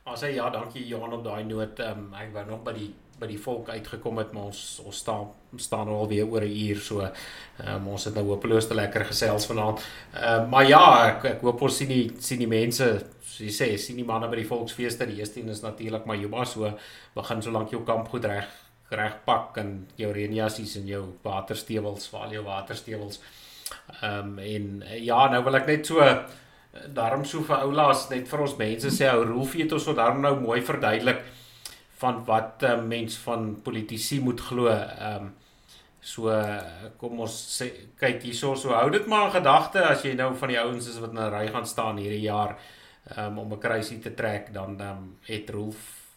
Ons sê ja, dankie Johan op daai noot. Ehm um, ek wou nog by die by die volk uitgekom het, maar ons ons staan staan nou al weer oor 'n uur so. Ehm um, ons het nou hopeloos te lekker gesels vanaand. Ehm uh, maar ja, ek ek hoop ons sien die sien die mense, soos jy sê, sien die manne by die volksfeeste. Die eerste een is natuurlik maar Juba so begin so lank jou kamp goed reg reg pak en jou reënjassies en jou waterstewels, val jou waterstewels. Ehm um, en ja, nou wil ek net so daarom so vir oulaas net vir ons mense sê ou Rolfie het ons so daarom nou mooi verduidelik van wat 'n uh, mens van politici moet glo. Ehm um, So kom ons sê kyk hierso so hou dit maar in gedagte as jy nou van die ouens is wat in 'n ry gaan staan hierdie jaar um, om 'n kruisie te trek dan um, het Rolf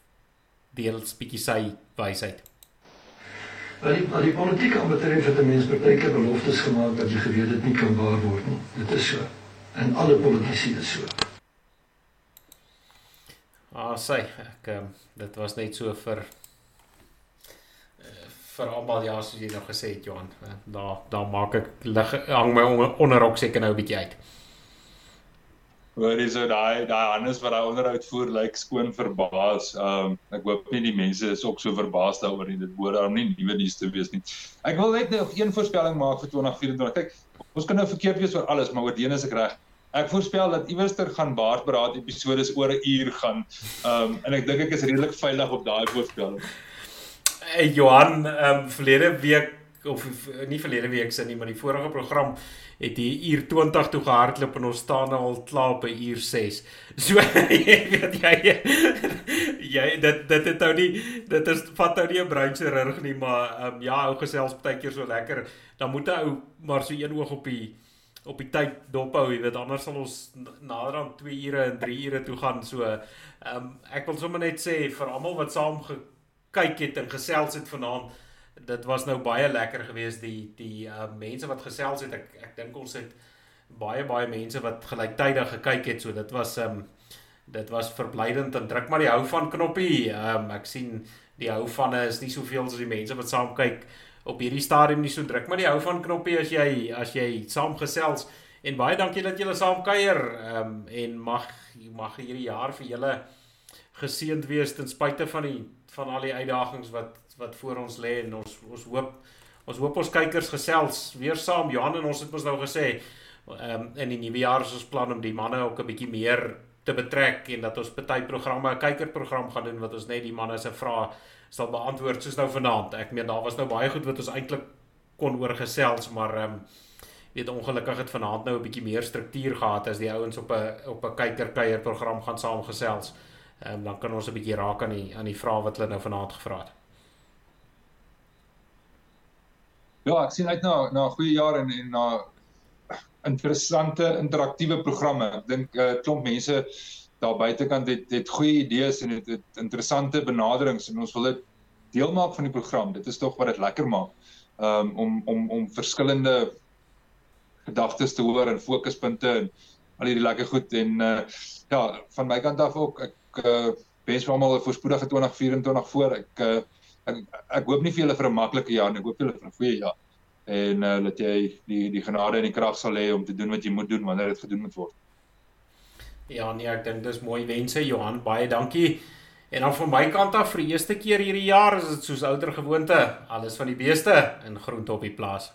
deels bietjie sy wysheid. Wat die, wat die politiek aan betref het 'n mens baie keer beloftes gemaak dat jy geweet dit nie kan waar word nie. Dit is so. En alle politici is so. Ah, sê ek um, dit was net so vir uh, vir almal ja, soos jy nou gesê het Johan. Uh, daar daar maak ek lig hang my onderrok seker nou 'n bietjie uit. Hoor jy so daai daai Hannes wat daai onderhoud voer lyk like, skoon verbaas. Ehm um, ek hoop nie die mense is ook so verbaas daaroor nie. Dit behoort dan nie nuwe nuus te wees nie. Ek wil net nog een voorspelling maak vir 2024. Kyk, ons kan nou verkeerd wees oor alles, maar oor die een is ek reg. Ek voorspel dat iewerster gaan baardberaad episodes oor 'n uur gaan. Ehm um, en ek dink ek is redelik veilig op daai voorspelling. Hey Johan, ehm um, verlede week of nie verlede week se nie, maar die vorige program het hier uur 20 toe gehardloop en ons staan nou al klaar by uur 6. So jy weet jy jy dit dit het nou nie dit is vat nou nie 'n bruinse rug nie, maar um, ja, ou gesels baie keer so lekker. Dan moet 'n ou maar so een oog op die op die tyd dophou, jy weet anders sal ons nader aan 2 ure en 3 ure toe gaan. So ehm um, ek wil sommer net sê vir almal wat saam gekyk het en gesels het vanaand, dit was nou baie lekker geweest die die uh mense wat gesels het. Ek ek dink ons het baie baie mense wat gelyktydig gekyk het. So dit was um, dit was verblydend en druk maar die hou van knoppie. Um, ek sien die hou vanne is nie soveel as die mense wat saam kyk op hierdie stadium nie so druk maar die hou van knoppie as jy as jy saamgesels en baie dankie dat julle saam kuier um, en mag mag hierdie jaar vir julle geseënd wees ten spyte van die van al die uitdagings wat wat voor ons lê en ons ons hoop ons hoop ons kykers gesels weer saam Johan en ons het mos nou gesê um, in die nuwe jaar is ons plan om die manne ook 'n bietjie meer te betrek en dat ons party programme 'n kykerprogram gaan doen wat ons net die manne se vrae sal beantwoord soos nou vanaand. Ek meen daar was nou baie goed wat ons eintlik kon oor gesels, maar ehm um, weet ongelukkig het vanaand nou 'n bietjie meer struktuur gehad as die ouens op 'n op 'n kykerkuier program gaan saamgesels. Ehm um, dan kan ons 'n bietjie raak aan die aan die vrae wat hulle nou vanaand gevra het. Ja, ek sien uit na na 'n goeie jaar en en na interessante interaktiewe programme. Ek dink 'n uh, klomp mense daar buitekant het het goeie idees en het, het interessante benaderings en ons wil dit deel maak van die program. Dit is tog wat dit lekker maak. Um om om om verskillende gedagtes te hoor en fokuspunte en al hierdie lekker goed en uh ja, van my kant af ook ek uh wens vir almal 'n voorspoedige 2024 voor. Ek uh ek ek hoop nie vir julle vir 'n maklike jaar nie. Ek hoop julle vir 'n goeie jaar en uh dat jy die die genade en die krag sal hê om te doen wat jy moet doen wanneer dit gedoen moet word. Ja nee, ek dink dis mooi wense Johan, baie dankie. En dan van my kant af vir die eerste keer hierdie jaar is dit soos ouer gewoonte, alles van die beeste in groente op die plaas.